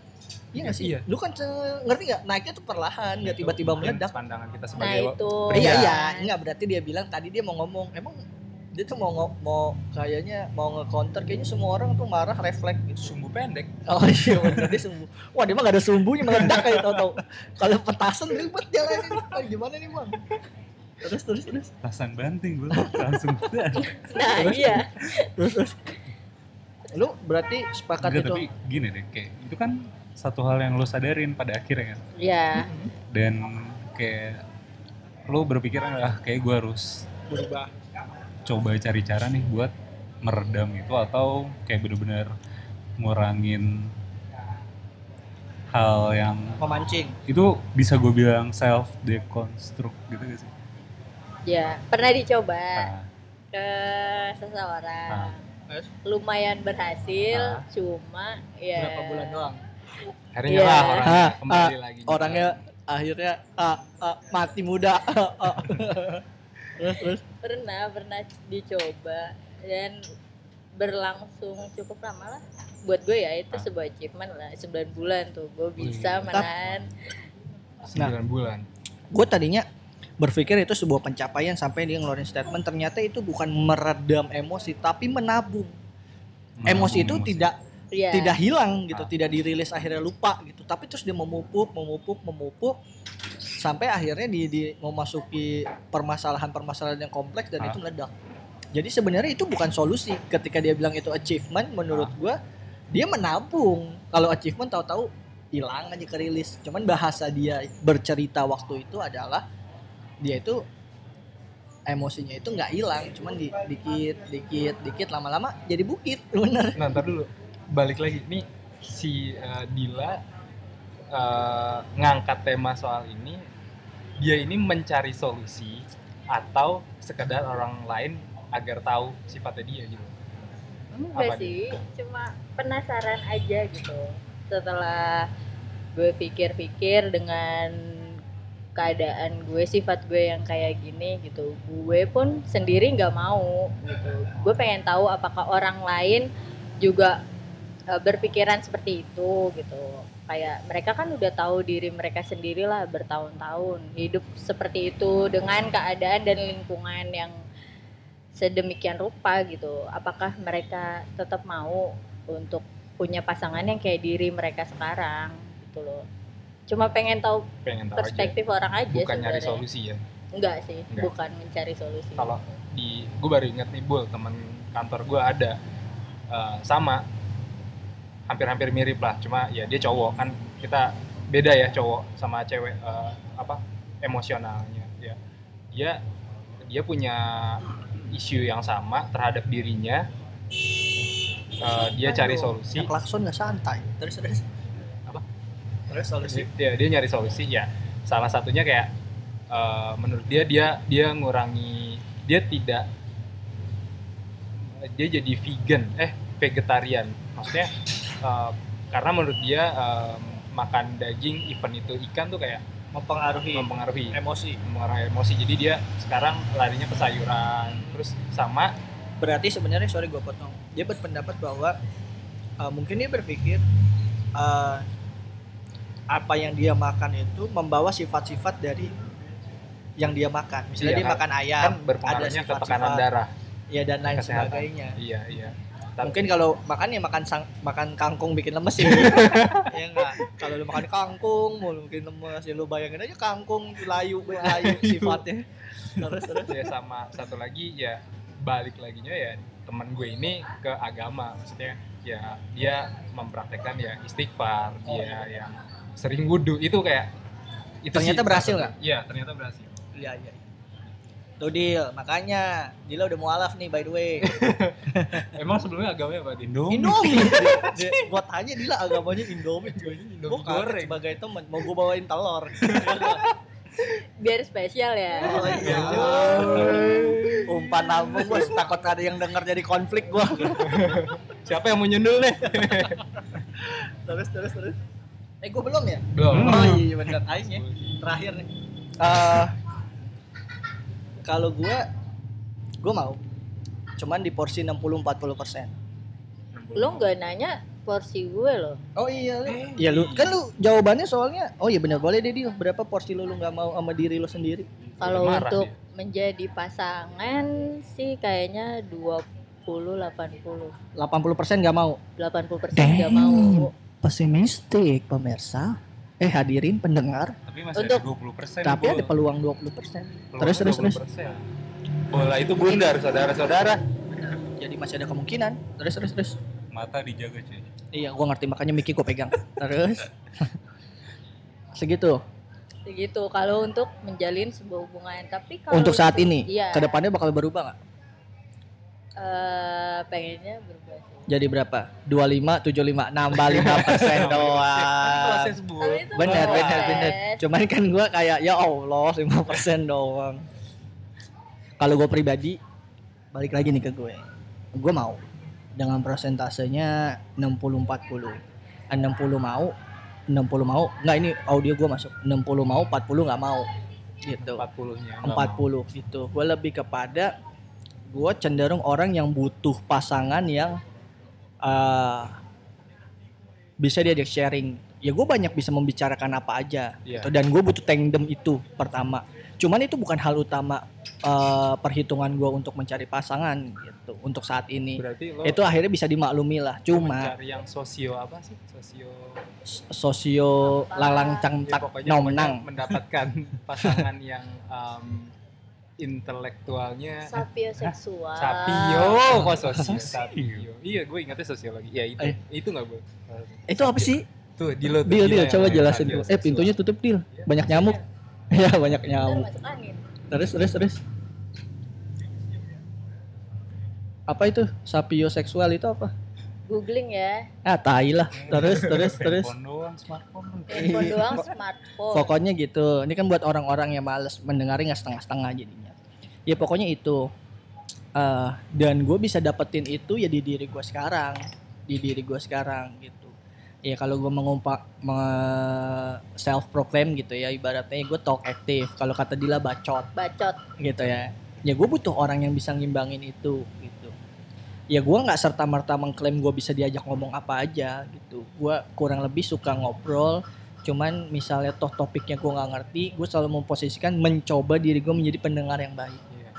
Iya gak sih? Iya. Lu kan ngerti gak? Naiknya tuh perlahan, nggak tiba-tiba Mungkin meledak. pandangan kita nah sebagai itu Iya Iya. iya, enggak berarti dia bilang tadi dia mau ngomong. Emang dia tuh mau mau kayaknya mau nge-counter kayaknya semua orang tuh marah refleks gitu. sumbu pendek Oh iya bener dia sumbu. Wah dia mah gak ada sumbunya meledak kayak tau-tau. Kalau petasan ribet jalannya. Wah, gimana nih bang? Terus terus terus Tasan banting gue langsung nah iya terus terus. Lu berarti sepakat Enggak, itu? tapi gini deh kayak itu kan satu hal yang lo sadarin pada akhirnya kan ya dan kayak lo berpikir ah kayak gue harus Berubah. coba cari cara nih buat meredam itu atau kayak bener-bener ngurangin hal yang Memancing. itu bisa gue bilang self deconstruct gitu gak sih? ya pernah dicoba Nah, ke seseorang Ah. Terus? lumayan berhasil Ah. cuma ya Berapa bulan doang? akhirnya Iya. lah orang Ah, kembali lagi juga. Orangnya akhirnya ah, ah, mati muda. Ah, ah. terus terus. pernah pernah dicoba dan berlangsung cukup lama lah buat gue ya itu Ah. sebuah achievement lah 9 bulan tuh gue bisa Wih. menahan sembilan bulan Gue tadinya berpikir itu sebuah pencapaian sampai dia ngeluarin statement ternyata itu bukan meredam emosi tapi menabung. Emosi itu menabung tidak ya tidak hilang gitu, Ah. tidak dirilis akhirnya lupa gitu. Tapi terus dia memupuk, memupuk, memupuk sampai akhirnya di, di memasuki permasalahan-permasalahan yang kompleks dan Ah. itu meledak. Jadi sebenarnya itu bukan solusi. Ketika dia bilang itu achievement, menurut Ah. gua dia menabung. Kalau achievement tahu-tahu hilang aja kerilis. Cuman bahasa dia bercerita waktu itu adalah dia itu emosinya itu nggak hilang, cuman di, dikit, dikit, dikit, lama-lama jadi bukit, bener. nah ntar dulu. Balik lagi. Nih si eh, Dila eh, ngangkat tema soal ini. Dia ini mencari solusi atau sekedar orang lain agar tahu sifatnya dia gitu. Enggak Apa sih cuma penasaran aja gitu. Setelah gue pikir-pikir dengan keadaan gue sifat gue yang kayak gini gitu. Gue pun sendiri nggak mau gitu. Gue pengen tahu apakah orang lain juga eh, berpikiran seperti itu gitu. Kayak mereka kan udah tahu diri mereka sendiri lah bertahun-tahun hidup seperti itu dengan keadaan dan lingkungan yang sedemikian rupa gitu. Apakah mereka tetap mau untuk punya pasangan yang kayak diri mereka sekarang gitu loh cuma pengen tahu pengen tahu aja perspektif orang aja bukan nyari solusi ya enggak sih Enggak. bukan mencari solusi kalau di gue baru inget nih bul teman kantor gue ada eh, sama hampir-hampir mirip lah cuma ya dia cowok kan kita beda ya cowok sama cewek eh, apa emosionalnya ya dia dia punya isu yang sama terhadap dirinya Eh, dia cari solusi klakson nggak santai. Terus terus. Apa? Terus solusi. dia dia nyari solusi ya salah satunya kayak eh, menurut dia dia dia ngurangi dia tidak dia jadi vegan eh vegetarian maksudnya eh, karena menurut dia eh, makan daging even itu ikan tuh kayak Mempengaruhi mempengaruhi emosi. mempengaruhi emosi jadi dia sekarang larinya ke sayuran terus sama Berarti sebenarnya sorry gue potong. Dia berpendapat bahwa uh, mungkin dia berpikir uh, apa yang dia makan itu membawa sifat-sifat dari yang dia makan. Misalnya Iya, dia kan- makan ayam, kan berpengaruhnya ke tekanan darah ya dan lain kesehatan. sebagainya. iya iya Tapi- Mungkin kalau makan ya makan sang, makan kangkung bikin lemes ya. ya enggak. Kalau lu makan kangkung mau bikin lemes ya lu bayangin aja kangkung layu layu sifatnya. Terus terus. ya sama satu lagi ya balik laginya ya teman gue ini ke agama maksudnya ya dia mempraktekkan ya istighfar dia yang sering wudhu itu kayak itu Ternyata sih berhasil nggak? iya ternyata berhasil Iya iya. Tuh Dil, makanya Dila udah mualaf nih by the way. emang sebelumnya agamanya apa din Indomie. Indomie. Gua tanya Dila agamanya Indomie. Indomie Gua kaget goreng sebagai temen mau gua bawain telur. biar spesial ya Oh iya. Umpan lambung bos, takut ada yang denger jadi konflik gua. Siapa yang mau nyundul nih? terus terus terus. Eh gua belum ya? Belum. Oh iya bener aing ya. Terakhir nih. Eh kalau gua gua mau cuman di porsi 60 40 persen. lu nggak nanya porsi gue loh Oh iya lu. Iya lu kan lu jawabannya soalnya oh iya bener boleh deh Dil. Berapa porsi lu lu nggak mau sama diri lu sendiri? kalau untuk menjadi pasangan sih kayaknya 20 80 80 persen nggak mau. 80 persen nggak mau Pesimistik pemirsa. Eh hadirin pendengar. Tapi masih Untuk- ada 20 persen. Tapi ada peluang 20 persen. Terus terus terus. Bola itu bundar, saudara-saudara. Jadi masih ada kemungkinan. Terus terus terus. Mata dijaga cuy. Iya, gua ngerti makanya Miki gua pegang. Terus segitu. segitu kalau untuk menjalin sebuah hubungan tapi kalau Untuk saat ini, iya ke depannya bakal berubah nggak? eh, pengennya berubah sih. Jadi berapa? 25, 75, nambah 5 persen doang. Proses bu. Bener, bener, bener. Cuman kan gua kayak ya Allah 5 persen doang. Kalau gue pribadi, balik lagi nih ke gue. Gue mau dengan persentasenya 60-40. 60 mau, 60 mau. Nggak ini audio gue masuk. 60 mau, 40 nggak mau. Gitu. 40-nya. 40 gitu. Gue lebih kepada gue cenderung orang yang butuh pasangan yang eh bisa diajak sharing. Ya gue banyak bisa membicarakan apa aja. Iya. gitu. Dan gue butuh tandem itu pertama. Cuman itu bukan hal utama eh, perhitungan gue untuk mencari pasangan gitu. Untuk saat ini. Berarti lo Itu akhirnya bisa dimaklumi lah. Cuma mencari yang sosio apa sih? Sosio sosio lalang ya, cangtak pokoknya, nomnang. pokoknya mendapatkan pasangan yang um, intelektualnya sapio seksual sapio kok sosio sapio iya gue ingatnya sosiologi ya itu Eh. itu nggak bu Itu apa sih? tuh di lo tuh, Dil, yang coba lain, jelasin dulu. Eh, pintunya tutup, Dil. Iya. Banyak nyamuk. Ya, banyak nyamuk. masuk angin Terus, terus, terus. Apa itu? Sapioseksual itu apa? Googling ya Ah, tai lah. Terus, terus, terus. Handphone doang, smartphone handphone Iya. doang smartphone Pokoknya gitu. Ini kan buat orang-orang yang males mendengarnya setengah-setengah jadinya. Ya pokoknya itu. Eh, dan gue bisa dapetin itu ya di diri gue sekarang, di diri gue sekarang gitu. Ya kalau gue mengumpak self proclaim gitu ya ibaratnya gue talk aktif. Kalau kata Dila bacot bacot gitu ya. Ya gue butuh orang yang bisa ngimbangin itu gitu. Ya gue nggak serta merta mengklaim gue bisa diajak ngomong apa aja gitu. Gue kurang lebih suka ngobrol. Cuman misalnya toh topiknya gue nggak ngerti, gue selalu memposisikan mencoba diri gue menjadi pendengar yang baik Iya.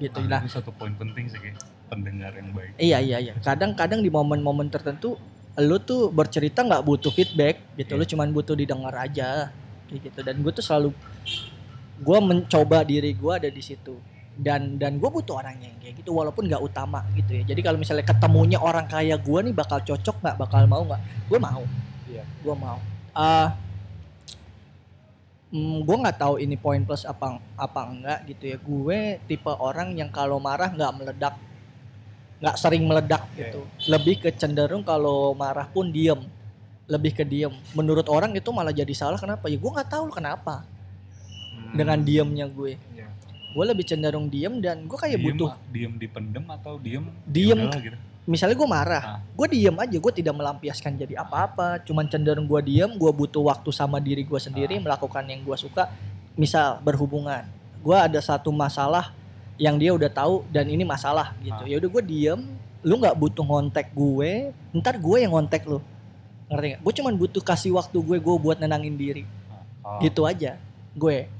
gitu. Nah, Nah, itu satu poin penting sih kayak pendengar yang baik. iya iya iya. Kadang-kadang di momen-momen tertentu lu tuh bercerita nggak butuh feedback gitu. Lu cuman butuh didengar aja kayak gitu. Dan gue tuh selalu gue mencoba diri gue ada di situ dan dan gue butuh orangnya yang kayak gitu walaupun nggak utama gitu ya. Jadi kalau misalnya ketemunya orang kayak gue nih bakal cocok nggak? Bakal mau nggak? Gue mau. Iya. gue mau. Ah hmm, gue nggak tahu ini poin plus apa apa enggak gitu ya. Gue tipe orang yang kalau marah nggak meledak nggak sering meledak Oke. gitu. Lebih ke cenderung kalau marah pun diem. Lebih ke diem. Menurut orang itu malah jadi salah. Kenapa? Ya gue nggak tahu kenapa. Hmm. dengan diemnya gue. Gue lebih cenderung diem dan gue kayak diem, butuh diem dipendem atau diem Diem. gitu. misalnya gue marah Ah. gue diem aja gue tidak melampiaskan jadi apa-apa cuman cenderung gue diem gue butuh waktu sama diri gue sendiri melakukan yang gue suka misal berhubungan gue ada satu masalah yang dia udah tahu dan ini masalah gitu Ah. ya udah gue diem lu nggak butuh ngontek gue ntar gue yang ngontek lu ngerti gak? gue cuman butuh kasih waktu gue gue buat nenangin diri Oh, gitu aja gue.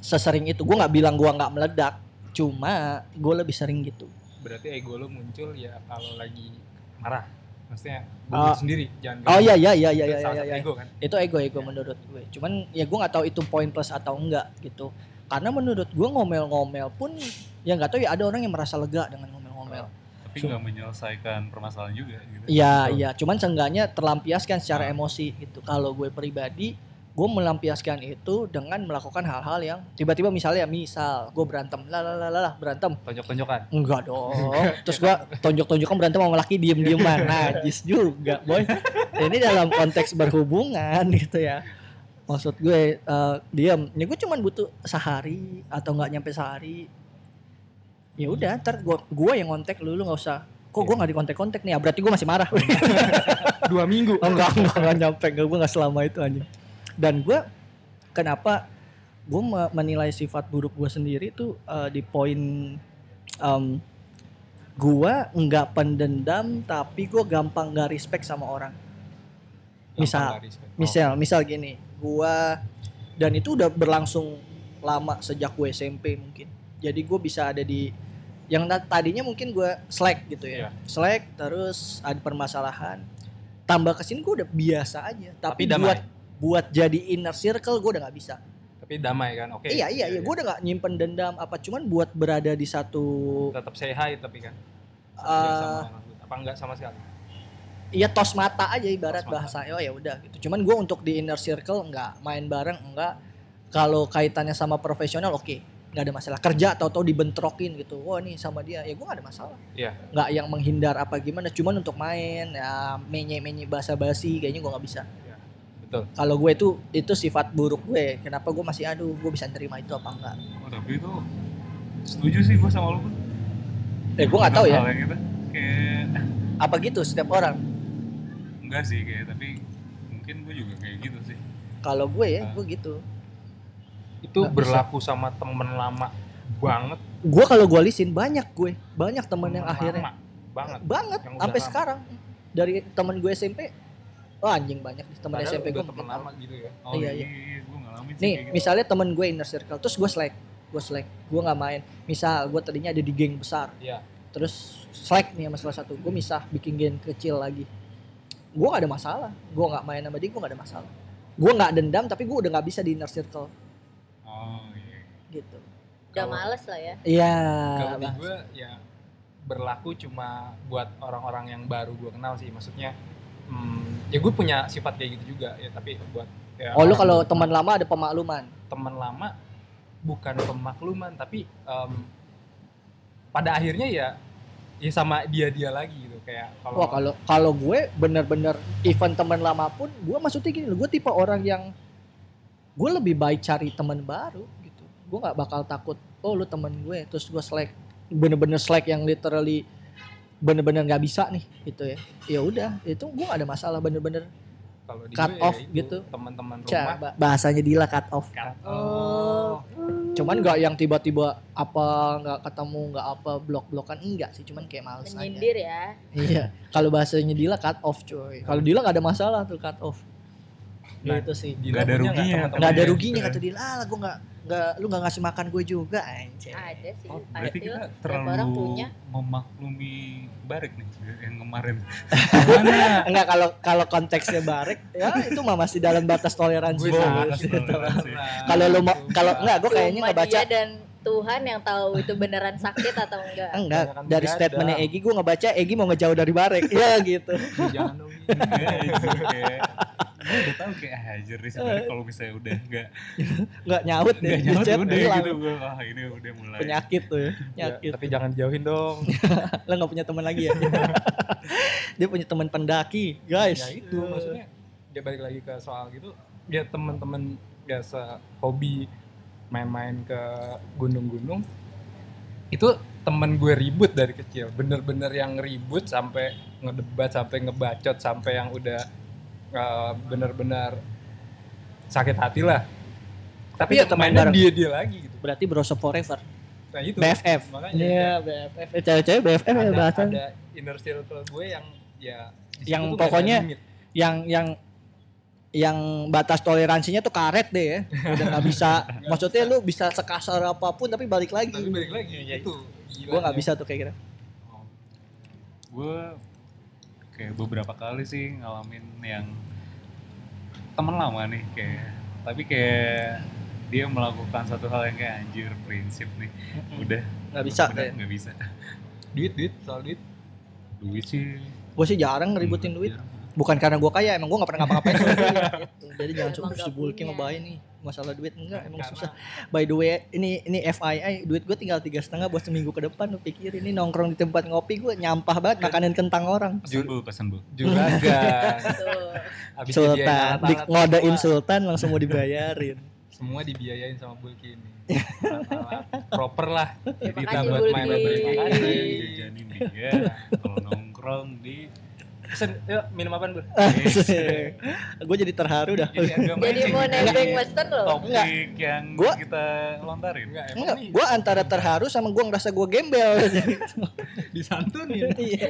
Sesering itu. Gue nggak bilang gue nggak meledak cuma gue lebih sering gitu. Berarti ego lo muncul ya kalau lagi marah. Maksudnya uh, sendiri jangan oh iya iya iya iya iya iya iya. ego kan? Itu ego ego menurut gue. Cuman ya gue nggak tahu itu poin plus atau enggak gitu. Karena menurut gue ngomel-ngomel pun ya nggak tahu ya ada orang yang merasa lega dengan ngomel-ngomel. Tapi nggak menyelesaikan permasalahan juga gitu. iya iya. Cuman seenggaknya terlampiaskan secara Ah. emosi gitu. Kalau gue pribadi gue melampiaskan itu dengan melakukan hal-hal yang tiba-tiba misalnya misal gue berantem lah lah lah lah, berantem. Tonjok-tonjokan? Enggak dong. Terus gue tonjok-tonjokan berantem sama laki diem-dieman najis juga boy. Ini dalam konteks berhubungan gitu ya. Maksud gue eh, diam ini gue cuman butuh sehari atau nggak nyampe sehari. Ya udah ntar gue gue yang kontak lu lu nggak usah. Kok gue nggak di kontak kontak nih? Ya berarti gue masih marah. Dua minggu. Oh, enggak enggak enggak nyampe. Enggak gue nggak selama itu anjing dan gue kenapa gue me- menilai sifat buruk gue sendiri tuh eh, di poin em, gue nggak pendendam tapi gue gampang nggak respect sama orang misal nggak respect. misal misal gini gua dan itu udah berlangsung lama sejak gue SMP mungkin jadi gue bisa ada di yang ta- tadinya mungkin gue slack gitu ya Iya. slack terus ada permasalahan tambah ke sini gue udah biasa aja tapi, Tapi damai. buat buat jadi inner circle gue udah nggak bisa tapi damai kan oke iya iya iya gue udah nggak nyimpen dendam apa cuman buat berada di satu tetap say hi tapi kan Eh, sama, apa enggak sama sekali Iya tos mata aja ibarat Tos mata. bahasa oh ya udah gitu. Cuman gue untuk di inner circle nggak main bareng enggak. Kalau kaitannya sama profesional oke nggak ada masalah kerja atau tahu dibentrokin gitu. Wah nih sama dia ya gue nggak ada masalah. Iya. Nggak yang menghindar apa gimana. Cuman untuk main ya menye menye basa basi kayaknya gue nggak bisa. Betul Kalau gue itu itu sifat buruk gue. Kenapa gue masih aduh gue bisa nerima itu apa enggak? Oh, tapi itu setuju sih gue sama lu. Bun. Eh gue nggak tahu ya. Hal yang itu kayak Apa gitu setiap orang. enggak sih kayak tapi mungkin gue juga kayak gitu sih. Kalau gue ya Ah. gue gitu. itu Nggak bisa. berlaku sama temen lama banget Gue kalau gue lisin banyak gue banyak temen yang temen akhirnya lama banget banget Yang udah sampai sekarang dari temen gue SMP oh anjing banyak nih temen Padahal SMP gue temen lama gitu ya Oh Iya, iya, iya. gue ngalamin sih nih kayak gitu. misalnya temen gue inner circle terus gue slack gue slack gue nggak main misal gue tadinya ada di geng besar Iya. terus slack nih sama salah satu gue misah bikin geng kecil lagi gue gak ada masalah gue nggak main sama dia gue gak ada masalah gue nggak dendam tapi gue udah nggak bisa di inner circle Oh iya. gitu Udah males lah ya. iya kalau di gue ya berlaku cuma buat orang-orang yang baru gue kenal sih maksudnya hmm, ya gue punya sifat kayak gitu juga ya tapi buat ya oh lu kalau teman lama ada pemakluman? Teman lama bukan pemakluman tapi em, pada akhirnya ya ya sama dia dia lagi gitu kayak kalau Wah kalau kalau gue bener-bener event teman lama pun gue maksudnya gini gue tipe orang yang gue lebih baik cari teman baru gitu. Gue nggak bakal takut oh lu temen gue terus gue slack bener-bener slack yang literally bener-bener nggak bisa nih gitu ya ya udah itu gue gak ada masalah bener-bener kalau di cut ya off itu, gitu. teman-teman rumah ba- bahasanya Dila cut off Oh. cuman nggak yang tiba-tiba apa nggak ketemu nggak apa blok-blokan enggak sih cuman kayak males aja Menyindir ya. Iya, kalau bahasanya Dila cut off coy. Kalau Dila nggak ada masalah tuh cut off. Nah, gitu sih. Nggak ada ruginya, Nggak ada ruginya kata Dila. Ah, gue nggak nggak lu nggak ngasih makan gue juga anjir. Ada sih. Oh, berarti Pasti kita lah. Terlalu orang punya. memaklumi Barek nih yang kemarin. Mana? Enggak kalau kalau konteksnya barek ya itu mah masih dalam batas toleransi. Kalau lu mau kalau enggak gue kayaknya ngebaca dia dan Tuhan yang tahu itu beneran sakit atau enggak. enggak dari statementnya Egi gue ngebaca Egi mau ngejauh dari barek. ya gitu. jangan dong Enggak, udah tahu kayak ah, hajar nih sebenarnya kalau misalnya udah enggak Nggak nyaut deh. enggak nyaut Di chat udah hilang. gitu gue wah ini udah mulai Penyakit tuh ya. Ya, tapi jangan jauhin dong Lo nggak punya teman lagi ya? dia punya teman pendaki, guys. ya itu maksudnya dia balik lagi ke soal gitu dia teman-teman biasa hobi main-main ke gunung-gunung itu temen gue ribut dari kecil bener-bener yang ribut sampai ngedebat sampai ngebacot sampai yang udah eh, bener-bener sakit hati lah Tapi tapi ya mainnya bareng. dia dia lagi gitu Berarti Brosop Forever. nah itu BFF. makanya Iya, BFF. Eh, Cewek-cewek BFF ya ada, bahasa. ada inner circle gue yang ya Yang pokoknya. Yang yang yang batas toleransinya tuh karet deh ya. Udah nggak bisa. Maksudnya lu bisa sekasar apa pun tapi balik lagi. tapi balik lagi Iya, itu Gue nggak bisa tuh kayak gitu. gue kayak beberapa kali sih ngalamin yang temen lama nih kayak tapi kayak dia melakukan satu hal yang kayak anjir prinsip nih udah Nggak bisa. udah nggak bisa duit duit soal duit duit sih Gue sih jarang ngeributin duit. jarang. Bukan karena gue kaya, emang gue gak pernah ngapa-ngapain. gitu. Jadi jangan suka nggak si bulky punya. ngebayin nih. masalah duit enggak emang Karena- susah by the way ini ini FII duit gue tinggal tiga setengah buat seminggu ke depan lu pikir ini nongkrong di tempat ngopi gue nyampah banget makanin kentang orang Pesan bu, pesan bu. juragan Tuh. Habis Sultan di, ngodain. Sultan langsung mau dibayarin semua dibiayain sama Bulki ini proper lah makasih, buat main main makasih Jajanin dia. Kalau nongkrong di pesen yuk minum apaan bro gue jadi terharu dah. Jadi agak Jadi mancing mau nebeng western loh. topik yang Gua- kita lontarin. enggak emang enggak. nih. Gue antara terharu sama gue ngerasa gue gembel. Disantunin. Iya.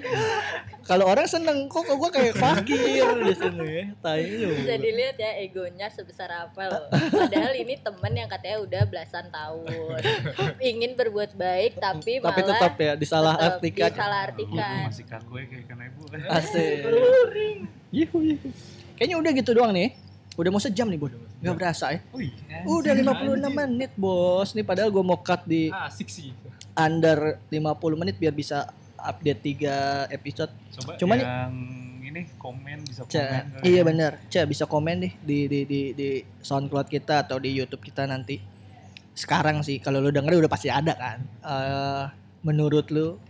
Kalau orang seneng kok gue kayak fakir di sini ya tai lu. Bisa dilihat ya egonya sebesar apa loh. Padahal ini temen yang katanya udah belasan tahun. Ingin berbuat baik tapi malah tapi tetap ya disalah tetap artikan disalahartikan. Gua masih kaku ya kayak kena ibu. asik Yuhu, yuhu. kayaknya udah gitu doang nih udah mau sejam nih bos nggak berasa ya Oh iya. udah 56 menit bos nih padahal gue mau cut di asik sih under 50 menit biar bisa update 3 episode Coba Cuman yang ini komen bisa komen. Ca, kali iya ya. bener Ca bisa komen nih di di di di SoundCloud kita atau di YouTube kita nanti. Sekarang sih kalau lu denger udah pasti ada kan. Eh menurut lu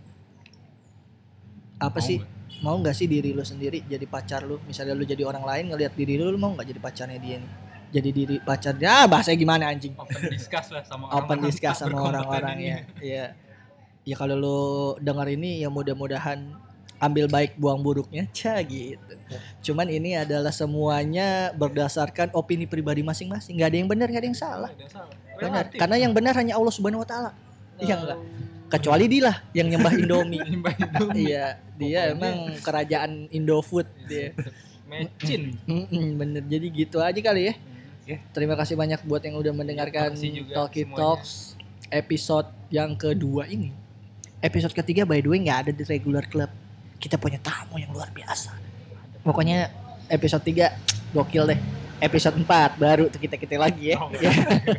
apa Mau sih nggak? mau nggak sih diri lu sendiri jadi pacar lu? Misalnya lu jadi orang lain ngelihat diri lu, lu mau nggak jadi pacarnya dia nih? Jadi diri pacarnya, ah bahasanya gimana anjing? open discuss lah sama Open orang-orang discuss tak sama orang-orang ya. Iya. Ya kalau lu denger ini ya mudah-mudahan ambil baik buang buruknya ca gitu. Cuman ini adalah semuanya berdasarkan opini pribadi masing-masing. Gak ada yang benar, gak ada yang salah. Benar. Karena yang benar hanya Allah Subhanahu wa taala. Iya enggak? Kecuali dia lah yang nyembah Indomie. Iya, dia emang kerajaan Indofood dia. Mecin. Bener. Jadi gitu aja kali ya. Ya. Terima kasih banyak buat yang udah mendengarkan Talkie. Talks episode yang kedua ini. Episode ketiga by the way nggak ada di regular club. Kita punya tamu yang luar biasa. Pokoknya episode 3 gokil deh. Episode 4 baru tuh kita kita lagi ya. Oh,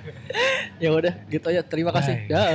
ya udah gitu ya. Terima kasih. Dah.